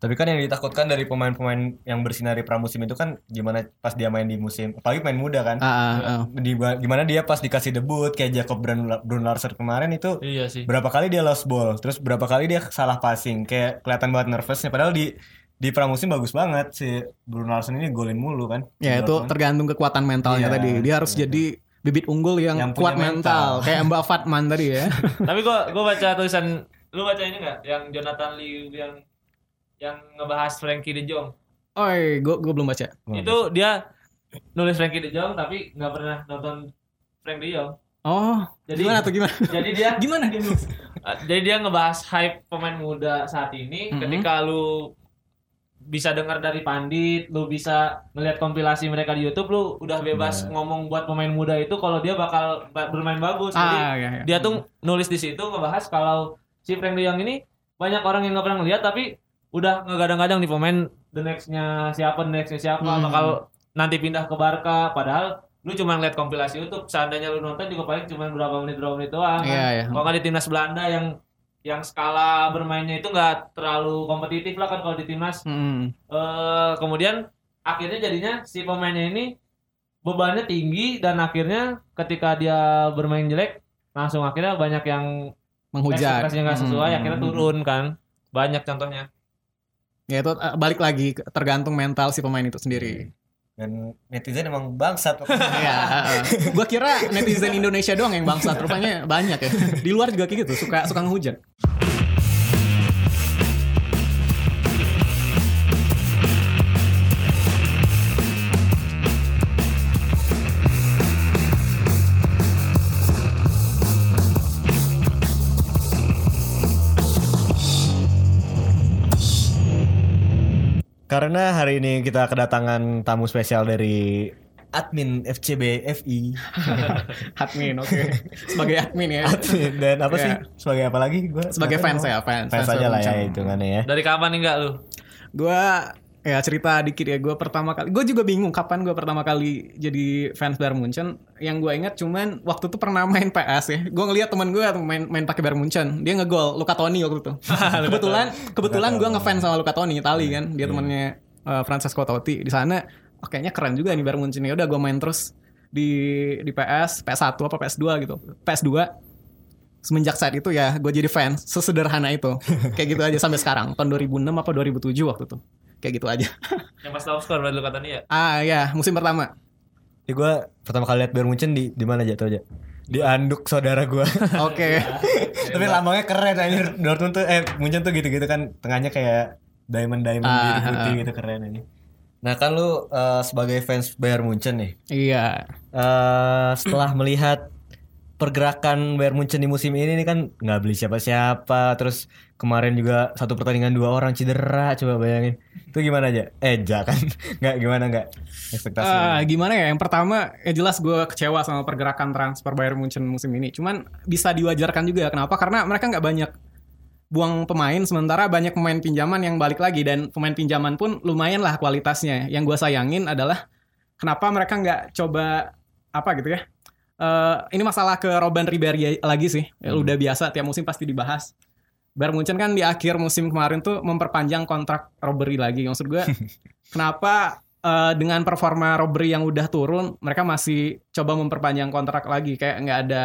S1: Tapi kan yang ditakutkan dari pemain-pemain yang bersinar di pramusim itu kan gimana pas dia main di musim, apalagi main muda kan.
S3: Ah, ah, ah.
S1: Di, gimana dia pas dikasih debut kayak Jacob Brun, Brun Larsen kemarin itu
S2: Iya sih.
S1: berapa kali dia lost ball, terus berapa kali dia salah passing, kayak kelihatan banget nervousnya. Padahal di di pramusim bagus banget si Brun Larsen ini golin mulu kan.
S3: Ya itu
S1: Dortmund.
S3: tergantung kekuatan mentalnya
S1: Iya,
S3: tadi. Dia harus jadi bibit unggul yang,
S1: Yang
S3: kuat mental.
S1: mental.
S3: kayak Mbak Fatman tadi ya.
S2: Tapi gua gua baca tulisan lu baca ini enggak yang Jonathan Liu yang yang ngebahas Frankie De Jong.
S3: Oi, gue gue belum baca.
S2: Itu dia nulis Frankie De Jong tapi nggak pernah nonton Frank De Jong.
S3: Oh,
S2: Jadi
S3: gimana tuh gimana?
S2: jadi dia
S3: Gimana dia?
S2: Uh, jadi dia ngebahas hype pemain muda saat ini
S3: Mhm.
S2: ketika lu bisa dengar dari pandit, lu bisa ngelihat kompilasi mereka di YouTube, lu udah bebas
S1: Nah.
S2: ngomong buat pemain muda itu kalau dia bakal ba- bermain bagus. Jadi
S3: Ah, ya, ya.
S2: dia tuh nulis di situ ngebahas kalau si Frank De Jong ini banyak orang yang nggak pernah ngeliat tapi udah ngegadang-gadang di pemain the nextnya siapa, the nextnya siapa
S3: Hmm.
S2: bakal nanti pindah ke Barca. Padahal lu cuma ngeliat kompilasi YouTube, seandainya lu nonton juga paling cuma berapa menit berapa menit doang. kan.
S3: Iya, ya.
S2: Kalau nggak di timnas Belanda yang yang skala bermainnya itu nggak terlalu kompetitif lah kan kalau di timnas.
S3: Hmm.
S2: Eh kemudian akhirnya jadinya si pemainnya ini bebannya tinggi dan akhirnya ketika dia bermain jelek langsung akhirnya banyak yang
S3: Menghujat.
S2: ekspektasinya nggak sesuai
S3: Hmm.
S2: akhirnya turun kan. Banyak contohnya.
S3: Ya itu eh, balik lagi tergantung mental si pemain itu sendiri.
S1: Dan netizen emang bangsat.
S3: Iya, gue kira netizen Indonesia doang yang bangsat, rupanya banyak ya. Di luar juga kayak gitu, suka suka ngehujat.
S1: Karena hari ini kita kedatangan tamu spesial dari admin FCB FI
S3: admin, oke. Sebagai admin ya.
S1: Admin. dan apa sih
S3: Iya.
S1: sebagai apa lagi gue
S3: Sebagai fans ya, fans.
S1: fans aja lah ya
S3: Munchen.
S1: hitungannya ya
S2: Dari kapan nih enggak lu?
S3: Gue ya cerita dikit ya. Gue pertama kali, gue juga bingung kapan gue pertama kali jadi fans Bayern Munchen. Yang gue ingat cuman waktu itu pernah main PS ya. Gue ngeliat teman gue main main pakai Bayern Munchen. Dia ngegol Luka Toni waktu itu. kebetulan kebetulan gue ngefans sama Luka Toni Itali kan. Dia temannya eh, Francesco Totti di sana. Oh, kayaknya keren juga nih Bayern Munchen. Ya udah gue main terus di di PS, PS1 apa PS2 gitu. PS2 semenjak saat itu ya gue jadi fans sesederhana itu kayak gitu aja sampai sekarang tahun 2006 apa 2007 waktu itu kayak gitu aja.
S2: Yang pas top score berarti lu katanya ya?
S3: ah ya musim pertama.
S1: Ya gue pertama kali lihat Bayern Munchen di di mana aja tuh aja di anduk saudara gue
S3: oke.
S1: Tapi lambangnya keren anjir. Dortmund tuh eh Munchen tuh gitu-gitu kan tengahnya kayak diamond diamond
S3: Ah,
S1: biru putih
S3: ah.
S1: gitu keren ini. Nah kan lu eh, sebagai fans Bayern Munchen nih.
S3: Iya.
S1: Eh setelah melihat pergerakan Bayern Munchen di musim ini nih kan nggak beli siapa-siapa terus kemarin juga satu pertandingan dua orang cedera coba bayangin. Itu gimana aja? Eh ja kan? Nggak gimana nggak? Ekspektasi.
S3: Ah, gimana ya? Yang pertama ya jelas gue kecewa sama pergerakan transfer Bayern Munchen musim ini. Cuman bisa diwajarkan juga. Kenapa? Karena mereka nggak banyak buang pemain sementara banyak pemain pinjaman yang balik lagi. Dan pemain pinjaman pun lumayan lah kualitasnya. Yang gue sayangin adalah kenapa mereka nggak coba apa gitu ya? Eh, ini masalah ke Robin Ribery lagi sih. Ya, udah biasa tiap musim pasti dibahas Bayern Munchen kan di akhir musim kemarin tuh memperpanjang kontrak Robbery lagi. Maksud gue kenapa eh, dengan performa Robbery yang udah turun mereka masih coba memperpanjang kontrak lagi? Kayak nggak ada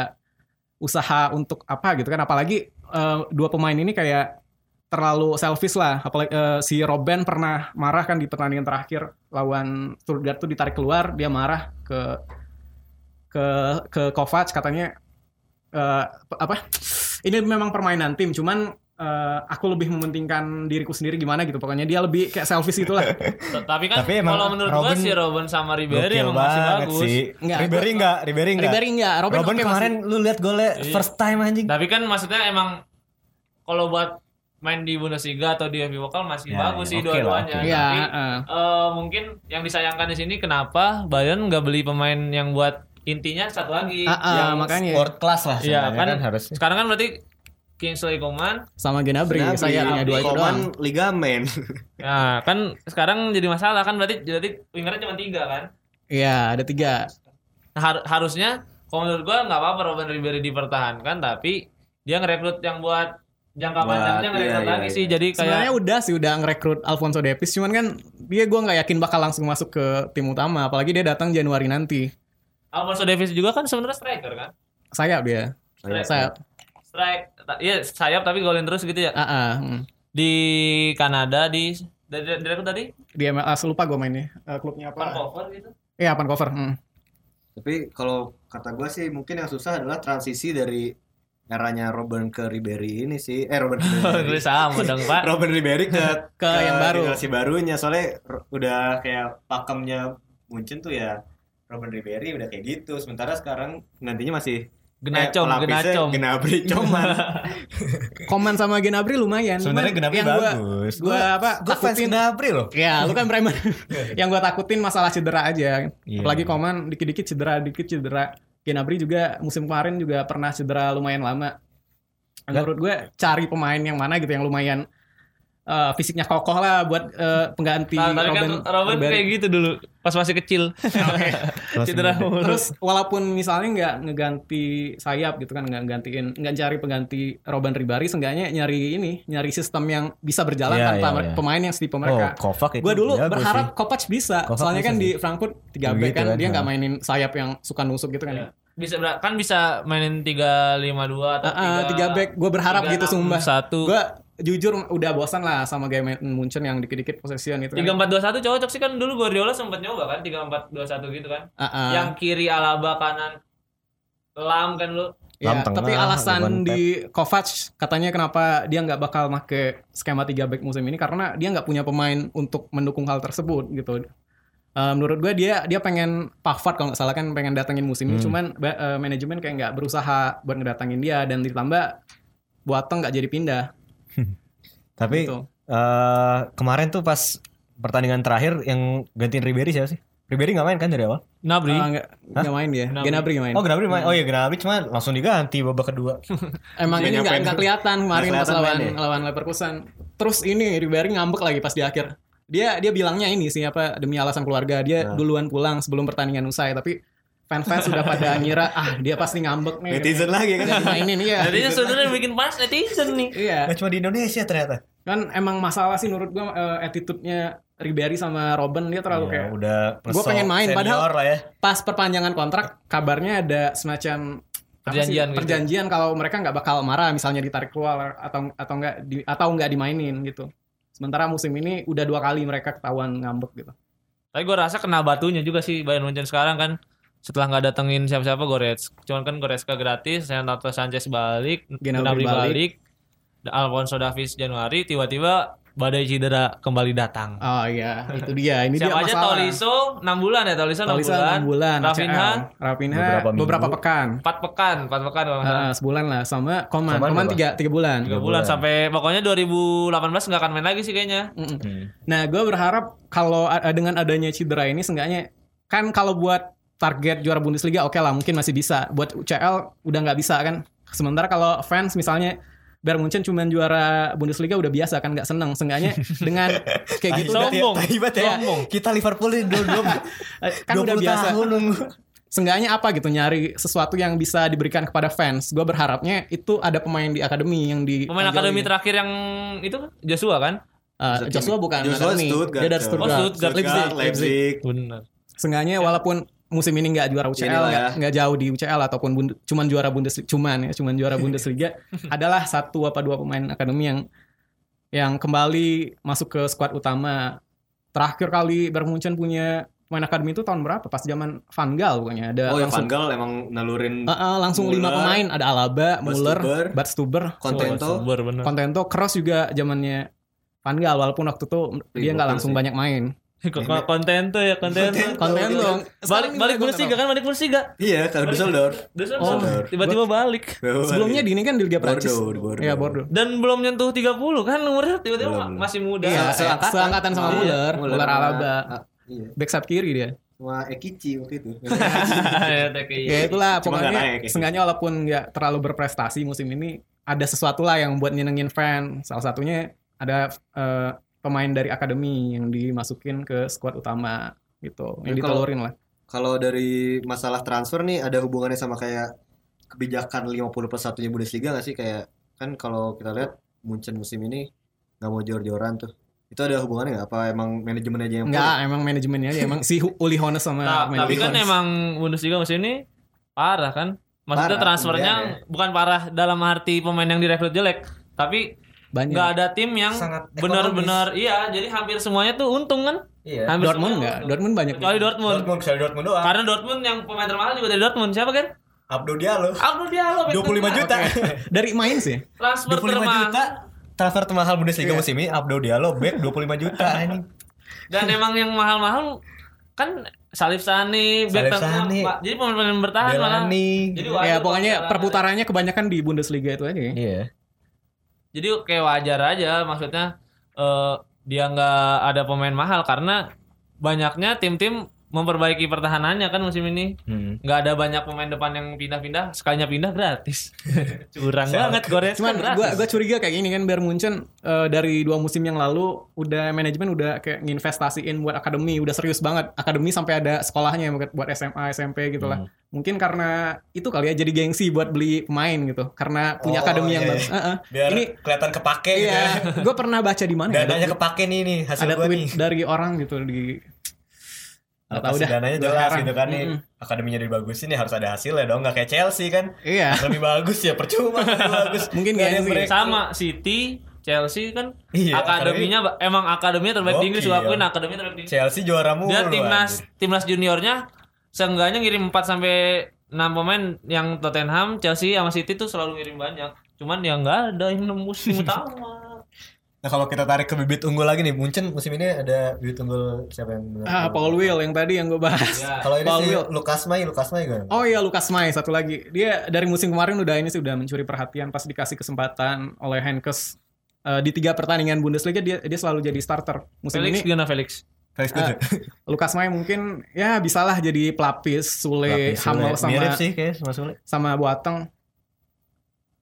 S3: usaha untuk apa gitu kan? Apalagi eh, dua pemain ini kayak terlalu selfish lah. Apalagi eh, si Robben pernah marah kan di pertandingan terakhir lawan Stuttgart tuh ditarik keluar dia marah ke ke ke Kovac katanya eh, apa? Ini memang permainan tim cuman eh, aku lebih mementingkan diriku sendiri gimana gitu pokoknya dia lebih kayak selfish lah
S2: T- Tapi kan
S1: Tapi
S2: kalau menurut gua
S1: Robin
S2: si Robin sama Ribery emang masih bagus.
S1: sih
S3: Nggak,
S1: Ribery
S3: gua-
S1: enggak Ribery enggak
S3: Ribery enggak Robben,
S1: Robin
S3: oke,
S1: kemarin lu lihat golnya
S2: Iya.
S1: first time anjing
S2: Tapi kan maksudnya emang kalau buat main di Bundesliga atau di FB Pokal masih
S1: Ya,
S2: bagus
S1: ya,
S2: sih
S1: oke lah,
S2: dua-duanya.
S1: oke.
S3: Iya,
S2: Tapi
S3: heeh.
S2: eh, mungkin yang disayangkan di sini kenapa Bayern nggak beli pemain yang buat intinya satu lagi.
S3: Ah, ah,
S2: yang
S3: makanya
S1: world class lah
S2: Iya
S1: sebenarnya
S2: kan,
S1: kan harusnya
S2: sekarang kan berarti Kingsley Coman.
S3: sama Gnabry saya punya dua itu doang.
S1: Ligamen
S2: Nah kan sekarang jadi masalah kan berarti jadi wingernya cuma tiga kan.
S3: iya ada tiga.
S2: Nah, har- harusnya kalau menurut gua nggak apa-apa Robin Ribery dipertahankan tapi dia ngerekrut yang buat jangka
S1: Buat-
S2: panjangnya ngerekrut
S1: iya,
S2: lagi
S1: iya,
S2: sih.
S1: iya.
S2: jadi kayak
S3: sebenarnya udah sih udah ngerekrut Alfonso Davies cuman kan dia gua nggak yakin bakal langsung masuk ke tim utama apalagi dia datang Januari nanti.
S2: Alfonso Davies juga kan sebenarnya striker kan?
S3: Sayap dia. Sayap.
S2: Strike iya sayap tapi golin terus gitu ya
S3: ah ah, hmm.
S2: di Kanada di dari dari aku tadi
S3: di MLS lupa gue mainnya Eh, klubnya apa
S2: Vancouver gitu
S3: iya Pan Cover hmm.
S1: Tapi kalau kata gue sih mungkin yang susah adalah transisi dari eranya Robin ke Ribery ini sih. Eh Robin ke Ribery.
S2: sama dong pak
S1: Robin Ribery ke
S3: Ke yang baru.
S1: generasi barunya soalnya udah kayak pakemnya Munchen tuh ya Robin Ribery udah kayak gitu. Sementara sekarang nantinya masih
S2: Genacom,
S1: eh,
S2: Genacom.
S1: Gnabry Coman.
S3: Koman sama Gnabry lumayan
S1: Sebenarnya Gnabry
S3: yang gua-
S1: bagus.
S3: gua apa
S1: Gue fans
S3: takutin
S1: Gnabry loh.
S3: Ya, lu kan Bremen. yang gua takutin masalah cedera aja.
S1: Iya.
S3: Apalagi Koman dikit-dikit cedera, dikit cedera. Gnabry juga musim kemarin juga pernah cedera lumayan lama. Menurut gue cari pemain yang mana gitu yang lumayan eh, fisiknya kokoh lah buat eh, pengganti
S2: Nah, tapi kan
S3: Robin.
S2: Robin kayak gitu dulu pas masih kecil cedera.
S3: Terus walaupun misalnya nggak ngeganti sayap gitu kan nggak gantiin nggak cari pengganti Robin Ribery seenggaknya nyari ini nyari sistem yang bisa berjalan
S1: Iya,
S3: tanpa
S1: iya,
S3: mer-
S1: iya.
S3: pemain yang setipe
S1: Oh,
S3: mereka.
S1: Kovac itu
S3: Gue dulu
S1: jago
S3: berharap
S1: sih.
S3: Kovac bisa,
S1: Kovac
S3: soalnya
S1: bisa
S3: kan
S1: sih.
S3: di Frankfurt 3 back kan,
S1: kan,
S3: dia nggak mainin sayap yang suka nusuk gitu kan.
S2: Iya. bisa ber- kan bisa mainin tiga lima dua atau
S3: Ah, ah, tiga back, gue berharap gitu sumpah.
S2: satu
S3: Gue jujur udah bosan lah sama gaya main Munchen yang dikit-dikit possession itu
S2: tiga
S3: kan.
S2: empat dua satu cocok sih kan dulu Guardiola sempat nyoba kan tiga empat dua satu gitu kan
S3: Ah, ah.
S2: yang kiri Alaba kanan Lam kan lu
S3: Ya,
S1: tengah,
S3: tapi alasan di Kovac katanya kenapa dia nggak bakal make skema 3 back musim ini karena dia nggak punya pemain untuk mendukung hal tersebut gitu. Eh, menurut gue dia dia pengen Pavard kalau nggak salah kan pengen datengin musim ini
S1: Hmm.
S3: cuman ba- eh, manajemen kayak nggak berusaha buat ngedatengin dia dan ditambah Boateng nggak jadi pindah
S1: Tapi
S3: gitu.
S1: eh, kemarin tuh pas pertandingan terakhir yang gantiin Ribery siapa sih? Ribery nggak main kan dari awal?
S2: Nabri.
S3: Ah, nggak nggak main dia.
S2: Gnabry.
S3: Main.
S1: Oh Gnabry main. Oh iya Gnabry cuma langsung diganti babak kedua.
S3: Emang ini nggak
S1: nyampein.
S3: nggak kelihatan kemarin
S1: Nggak
S3: pas lawan
S1: ya?
S3: lawan Leverkusen. Terus ini Ribery ngambek lagi pas di akhir. Dia dia bilangnya ini sih apa demi alasan keluarga dia
S1: Nah.
S3: duluan pulang sebelum pertandingan usai tapi fans-fans sudah pada ngira ah dia pasti ngambek nih.
S1: Netizen lagi kan.
S3: Mainin iya.
S2: Jadi sebenarnya bikin panas netizen nih.
S3: Iya.
S1: Nggak cuma di Indonesia ternyata.
S3: Kan emang masalah sih menurut gua eh, attitude-nya Ribery sama Robben dia terlalu
S1: Iya,
S3: kayak
S1: udah
S3: Gua pengen main, padahal-
S1: lah ya.
S3: pas perpanjangan kontrak kabarnya ada semacam apa sih,
S2: Perjanjian gitu.
S3: perjanjian kalau mereka nggak bakal marah misalnya ditarik keluar atau atau nggak di, atau nggak dimainin gitu sementara musim ini udah dua kali mereka ketahuan ngambek gitu
S2: Tapi gue rasa kena batunya juga sih Bayern Munchen sekarang kan setelah nggak datengin siapa-siapa Goretzka. Cuman kan Goretzka gratis, Renato Sanchez balik,
S3: Gnabry balik.
S2: balik, Alfonso Davies Januari, tiba-tiba badai cedera kembali datang.
S3: oh iya itu dia ini
S2: Siapa
S3: dia
S2: aja
S3: masalah
S2: Tolisso 6 bulan ya Tolisso 6
S3: Tolisso
S2: bulan.
S3: 6 bulan
S2: Rafinha
S3: CL. Rafinha
S1: Beberapa
S3: beberapa, pekan
S2: 4 pekan, 4 pekan kalau.
S3: Ah, sebulan lah sama Koman
S1: Koman
S3: Koman
S1: berapa?
S3: tiga tiga bulan
S2: 3 bulan
S1: bulan.
S2: sampai pokoknya 2018 nggak akan main lagi sih kayaknya.
S3: Mm-mm.
S1: Hmm.
S3: Nah, gue berharap kalau dengan adanya cedera ini, seenggaknya kan kalau buat target juara Bundesliga oke lah, mungkin masih bisa. Buat UCL udah nggak bisa kan. Sementara kalau fans misalnya Bayern Munchen cuma juara Bundesliga udah biasa kan nggak seneng. Seenggaknya dengan kayak gitu
S2: Sombong.
S1: Ya.
S2: Sombong.
S1: Kita Liverpool ini dua dua
S3: kan udah biasa.
S1: tahun.
S3: Seenggaknya apa gitu nyari sesuatu yang bisa diberikan kepada fans. Gue berharapnya itu ada pemain di akademi yang di
S2: Pemain akademi terakhir yang itu Joshua kan?
S3: Eh, Joshua bukan
S1: Joshua
S3: akademi.
S1: Stuttgart.
S3: Dia dari
S1: Oh,
S3: Stuttgart.
S2: Stuttgart.
S3: Leipzig.
S1: Leipzig. Leipzig.
S2: Benar.
S3: Seenggaknya walaupun musim ini nggak juara UCL, nggak
S1: ya.
S3: nggak jauh di UCL ataupun bund- cuman juara Bundesliga, cuman ya, cuman juara Bundesliga adalah satu apa dua pemain akademi yang yang kembali masuk ke skuad utama. Terakhir kali Bayern Munchen punya pemain akademi itu tahun berapa? Pas zaman Van Gaal pokoknya ada
S1: Oh, yang
S3: langsung
S1: Van Gaal emang nalurin
S3: Eh, eh, langsung lima pemain ada Alaba, Muller,
S1: Badstuber, Contento.
S3: Contento, Kroos juga zamannya Van Gaal walaupun waktu itu dia nggak
S1: Gokil
S3: langsung
S1: sih.
S3: banyak main.
S2: Konten tuh ya, konten.
S3: Konten dong.
S2: Balik balik Bundesliga kan, balik Bundesliga.
S1: Iya, kalau. Düsseldorf. Oh.
S2: tiba-tiba balik.
S3: Sebelumnya di ini kan di Liga Prancis.
S1: Bordeaux, Bordeaux.
S3: Iya, Bordeaux.
S2: Dan belum nyentuh 30 kan umurnya tiba-tiba masih muda.
S3: Iya,
S1: seangkatan.
S3: seangkatan sama
S1: Iya,
S3: Muller,
S1: Muller
S3: Alaba.
S1: Iya.
S3: Back sayap kiri dia.
S1: Sama Ekici waktu itu.
S2: Ya.
S3: Ya itulah pokoknya
S1: kayak
S3: seenggaknya walaupun nggak terlalu berprestasi musim ini ada sesuatu lah yang buat nyenengin fan. Salah satunya ada eh, pemain dari akademi yang dimasukin ke skuad utama gitu, yang ditelurin lah.
S1: Kalau dari masalah transfer nih ada hubungannya sama kayak kebijakan 50 plus satunya Bundesliga nggak sih kayak kan kalau kita lihat Munchen musim ini nggak mau jor-joran tuh. Itu ada hubungannya nggak? Apa emang manajemen aja yang
S3: Enggak, emang manajemennya aja. Emang si Uli Hones sama
S2: Nah, tapi kan
S3: Hones.
S2: emang Bundesliga musim ini parah kan. Maksudnya
S1: Parah,
S2: transfernya
S1: kemudian
S2: bukan parah dalam arti pemain yang direkrut jelek, tapi
S3: banyak.
S2: nggak ada tim yang benar-benar iya, jadi hampir semuanya tuh untung kan.
S1: Iya.
S2: Hampir
S3: Dortmund enggak?
S2: untung.
S3: Dortmund banyak.
S2: Kecuali Dortmund.
S1: Dortmund, kecuali Dortmund doang.
S2: Karena Dortmund yang pemain termahal juga dari Dortmund. Siapa kan?
S1: Abdo Diallo.
S2: Abdul Diallo. back
S1: 25
S2: tengah.
S1: juta.
S3: Dari main sih.
S2: Transfer
S1: 25
S2: termahal.
S1: juta. Transfer termahal Bundesliga
S3: Iya.
S1: musim ini Abdo Diallo back 25 juta ini.
S2: Dan emang yang mahal-mahal kan Salif Sani, back
S1: Salif Sani.
S2: Pak. Jadi pemain-pemain bertahan malah.
S1: Delani.
S2: Jadi wajar
S3: Ya pokoknya perputarannya kebanyakan di Bundesliga itu aja.
S1: Iya.
S2: Jadi kayak wajar aja maksudnya eh, dia nggak ada pemain mahal karena banyaknya tim-tim memperbaiki pertahanannya kan musim ini.
S1: Hmm.
S2: Nggak ada banyak pemain depan yang pindah-pindah, sekalinya pindah gratis. Curang banget Goretzka
S3: Cuman
S2: gratis.
S3: gua gua curiga kayak gini kan Bayern Munchen eh, dari dua musim yang lalu udah manajemen udah kayak nginvestasiin buat akademi, udah serius banget. Akademi sampai ada sekolahnya buat buat SMA, SMP gitu lah.
S1: Hmm.
S3: Mungkin karena itu kali ya jadi gengsi buat beli pemain gitu. Karena punya
S1: Oh,
S3: akademi yang
S1: iya,
S3: bagus.
S1: iya.
S3: Heeh.
S1: Biar
S3: Ini
S1: kelihatan kepake gitu
S3: Iya,
S1: ya.
S3: gue pernah baca di mana ya?
S1: Dananya kepake nih nih hasil
S3: ada
S1: gua
S3: tweet
S1: nih.
S3: dari orang gitu di Nggak tahu dah.
S1: dananya jelas gitu kan nih.
S3: Mm-mm.
S1: Akademinya dibagusin ya harus ada hasilnya dong. Nggak kayak Chelsea kan.
S3: Iya.
S1: Lebih bagus ya percuma lebih bagus.
S3: Mungkin
S1: yang
S3: sih.
S2: sama City, Chelsea kan
S1: Iya,
S2: akademinya emang akademinya terbaik di Inggris gua akuin akademinya terbaik di Inggris.
S1: Chelsea juara mulu.
S2: Dia timnas timnas juniornya seenggaknya ngirim 4 sampai 6 pemain yang Tottenham, Chelsea sama City tuh selalu ngirim banyak. Cuman ya nggak ada yang nembus tim utama.
S1: Nah kalau kita tarik ke bibit unggul lagi nih, Munchen musim ini ada bibit unggul siapa yang benar?
S3: Ah, Paul Will yang tadi yang gue bahas.
S2: Ya.
S1: Kalau ini
S3: Paul
S1: si
S3: Will.
S1: Lukas May, Lukas May gimana?
S3: Oh iya Lukas May satu lagi. Dia dari musim kemarin udah ini sih udah mencuri perhatian pas dikasih kesempatan oleh Henkes Eh, di tiga pertandingan Bundesliga dia dia selalu jadi starter. Musim
S2: Felix
S3: ini
S2: gimana Felix?
S1: Felix
S3: Eh,
S1: Kudu.
S3: Lukas May mungkin ya bisalah jadi pelapis, Sule,
S1: Lapis
S3: Hamel
S1: Sule.
S3: sama
S1: mirip sih kayak sama Sule.
S3: sama Boateng.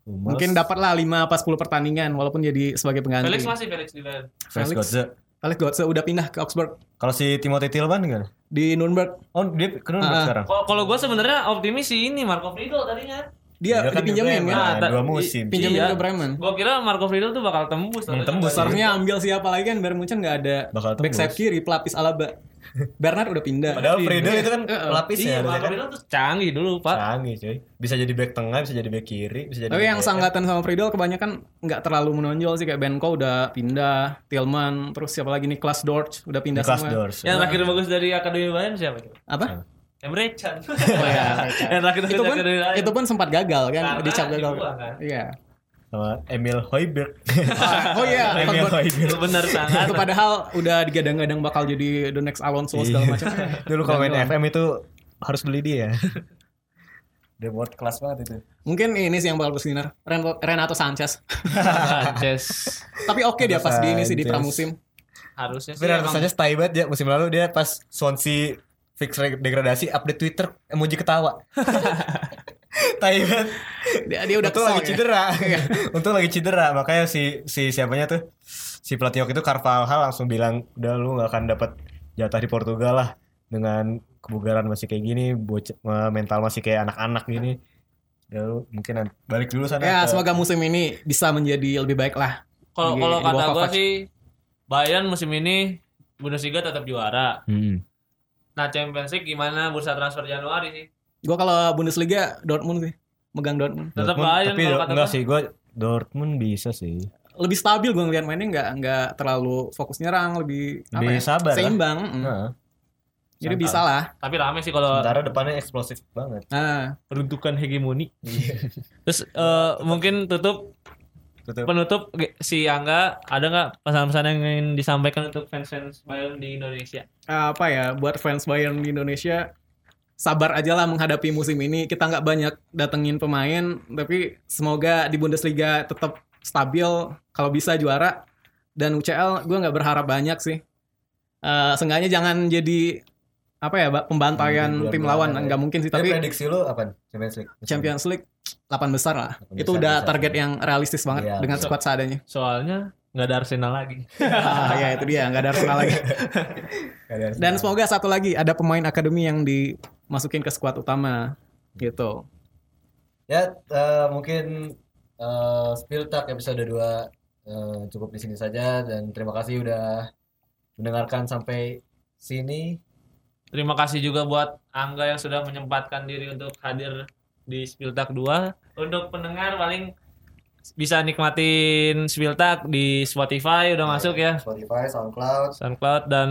S3: Mungkin dapatlah 5 apa 10 pertandingan walaupun jadi sebagai pengganti.
S2: Felix masih Felix di Bayern.
S1: Felix
S3: Felix.
S1: Gotze.
S3: Alex Götze udah pindah ke Augsburg
S1: Kalau si Timothy Tillman gimana?
S3: di Nuremberg.
S1: Oh, dia ke Nuremberg
S3: Ah.
S1: sekarang.
S2: Kalau kalau gue sebenarnya optimis sih ini Marco Friedel tadinya.
S3: Dia
S1: Dia kan
S3: dipinjemin
S1: di
S3: kan?
S2: Nah,
S1: dua musim.
S3: Pinjemin
S2: Iya.
S3: ke Bremen.
S2: Gue kira Marco Friedel tuh bakal tembus.
S1: Hmm, tembus.
S3: Seharusnya ambil siapa lagi kan Bayern Munchen nggak ada
S1: Bakal
S3: back
S1: tembus.
S3: sayap kiri pelapis Alaba. Bernard udah pindah.
S1: Padahal Friedel itu kan pelapis
S2: Iya,
S1: ya. harusnya
S2: Marco
S1: kan.
S2: Friedel tuh canggih dulu, Pak.
S1: Canggih cuy. Bisa jadi back tengah, bisa jadi back kiri, bisa jadi
S3: Tapi yang
S1: back
S3: sanggatan sama Friedel kebanyakan nggak terlalu menonjol sih kayak Benko udah pindah, Tillman, terus siapa lagi nih Klas Dortch udah pindah
S1: Niklas
S3: semua.
S1: Dors.
S2: Yang terakhir bagus dari Akademi Bayern siapa?
S3: Apa?
S2: Emre Can.
S3: Oh ya,
S2: Yang terakhir
S3: itu pun itu pun sempat gagal kan,
S2: Karena
S3: dicap gagal.
S2: kan.
S3: Iya.
S1: Sama Emil Hoiberg.
S3: Ah, oh iya,
S1: Emil. Hoiberg.
S2: Itu benar sangat.
S3: itu padahal udah digadang-gadang bakal jadi the next Alonso segala macam.
S1: Dulu kalau main. FM itu harus beli dia. Dia world class banget itu.
S3: Mungkin ini sih yang bakal bersinar. Ren- Renato Sanchez.
S2: Sanchez.
S3: Tapi oke dia pas di ini sih di
S1: Sanchez.
S3: pramusim.
S2: Harusnya sih
S1: Tapi
S2: emang
S1: rasanya stay banget ya musim lalu dia pas Swansea fix degradasi update Twitter emoji ketawa. tai banget.
S3: Dia, dia udah
S1: Untung
S3: kesel
S1: lagi
S3: ya.
S1: cedera. Untung lagi cedera makanya si si siapanya tuh si pelatih waktu itu Carvalhal langsung bilang udah lu gak akan dapat jatah di Portugal lah dengan kebugaran masih kayak gini, bocah mental masih kayak anak-anak gini. Ya lu mungkin balik dulu sana.
S3: Ya,
S1: ke-
S3: semoga musim ini bisa menjadi lebih baik lah.
S2: kalau kalau kata
S3: Kovac.
S2: sih Bayern musim ini Bundesliga tetap juara.
S1: Hmm.
S2: Nah Champions League gimana bursa transfer Januari sih?
S3: Gua kalau Bundesliga Dortmund sih, megang Dortmund.
S2: Tetap
S1: Dortmund,
S2: Bayern
S1: tapi
S2: kalau kata
S1: enggak
S2: gua.
S1: sih gue Dortmund bisa sih.
S3: Lebih stabil gue ngeliat mainnya nggak nggak terlalu fokus nyerang, lebih apa
S1: Lebih
S3: ya?
S1: sabar lah.
S3: Seimbang. mm.
S1: Nah,
S3: Jadi bisa lah.
S2: Tapi rame sih kalau
S1: sementara depannya eksplosif banget.
S3: Nah,
S2: peruntukan hegemoni. Terus eh, mungkin tutup
S1: Tutup.
S2: penutup si Angga ada nggak pesan-pesan yang ingin disampaikan untuk fans-fans Bayern di Indonesia?
S3: apa ya buat fans Bayern di Indonesia sabar aja lah menghadapi musim ini. Kita nggak banyak datengin pemain, tapi semoga di Bundesliga tetap stabil. Kalau bisa juara. Dan UCL gue nggak berharap banyak sih. Eh seenggaknya jangan jadi apa ya pembantaian tim lawan
S1: ya.
S3: nggak mungkin sih
S1: Tapi
S3: tapi
S1: prediksi lu apa? Champions League.
S3: Champions League 8 besar lah.
S1: Delapan
S3: Itu
S1: besar
S3: udah
S1: bisa.
S3: target yang realistis banget
S1: Iya,
S3: dengan squad seadanya.
S2: Soalnya nggak ada Arsenal lagi.
S3: ah, ya itu dia nggak ada Arsenal lagi. Dan semoga satu lagi ada pemain akademi yang dimasukin ke skuad utama gitu.
S1: Ya eh, mungkin eh Spill Talk episode 2 eh, cukup di sini saja dan terima kasih udah mendengarkan sampai sini.
S2: Terima kasih juga buat Angga yang sudah menyempatkan diri untuk hadir di Spiltak 2. Untuk pendengar paling bisa nikmatin Spiltak di Spotify udah masuk ya.
S1: Spotify, SoundCloud
S2: SoundCloud dan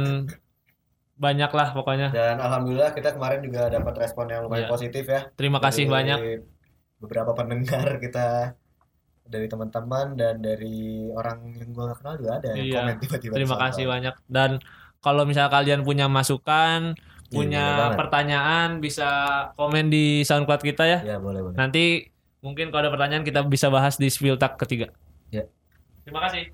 S2: banyak lah pokoknya.
S1: dan alhamdulillah kita kemarin juga dapat respon yang lumayan
S2: Iya.
S1: positif ya.
S2: Terima kasih
S1: Dari
S2: banyak.
S1: Beberapa pendengar kita dari teman-teman dan dari orang yang gua gak kenal juga ada yang
S2: Iya.
S1: komen tiba-tiba.
S2: Terima kasih banyak dan kalau misal kalian punya masukan,
S1: Iya,
S2: punya
S1: banget.
S2: pertanyaan bisa komen di SoundCloud kita ya.
S1: Ya boleh boleh.
S2: Nanti mungkin kalau ada pertanyaan kita bisa bahas di Spiltak ketiga.
S1: Ya.
S2: Terima kasih.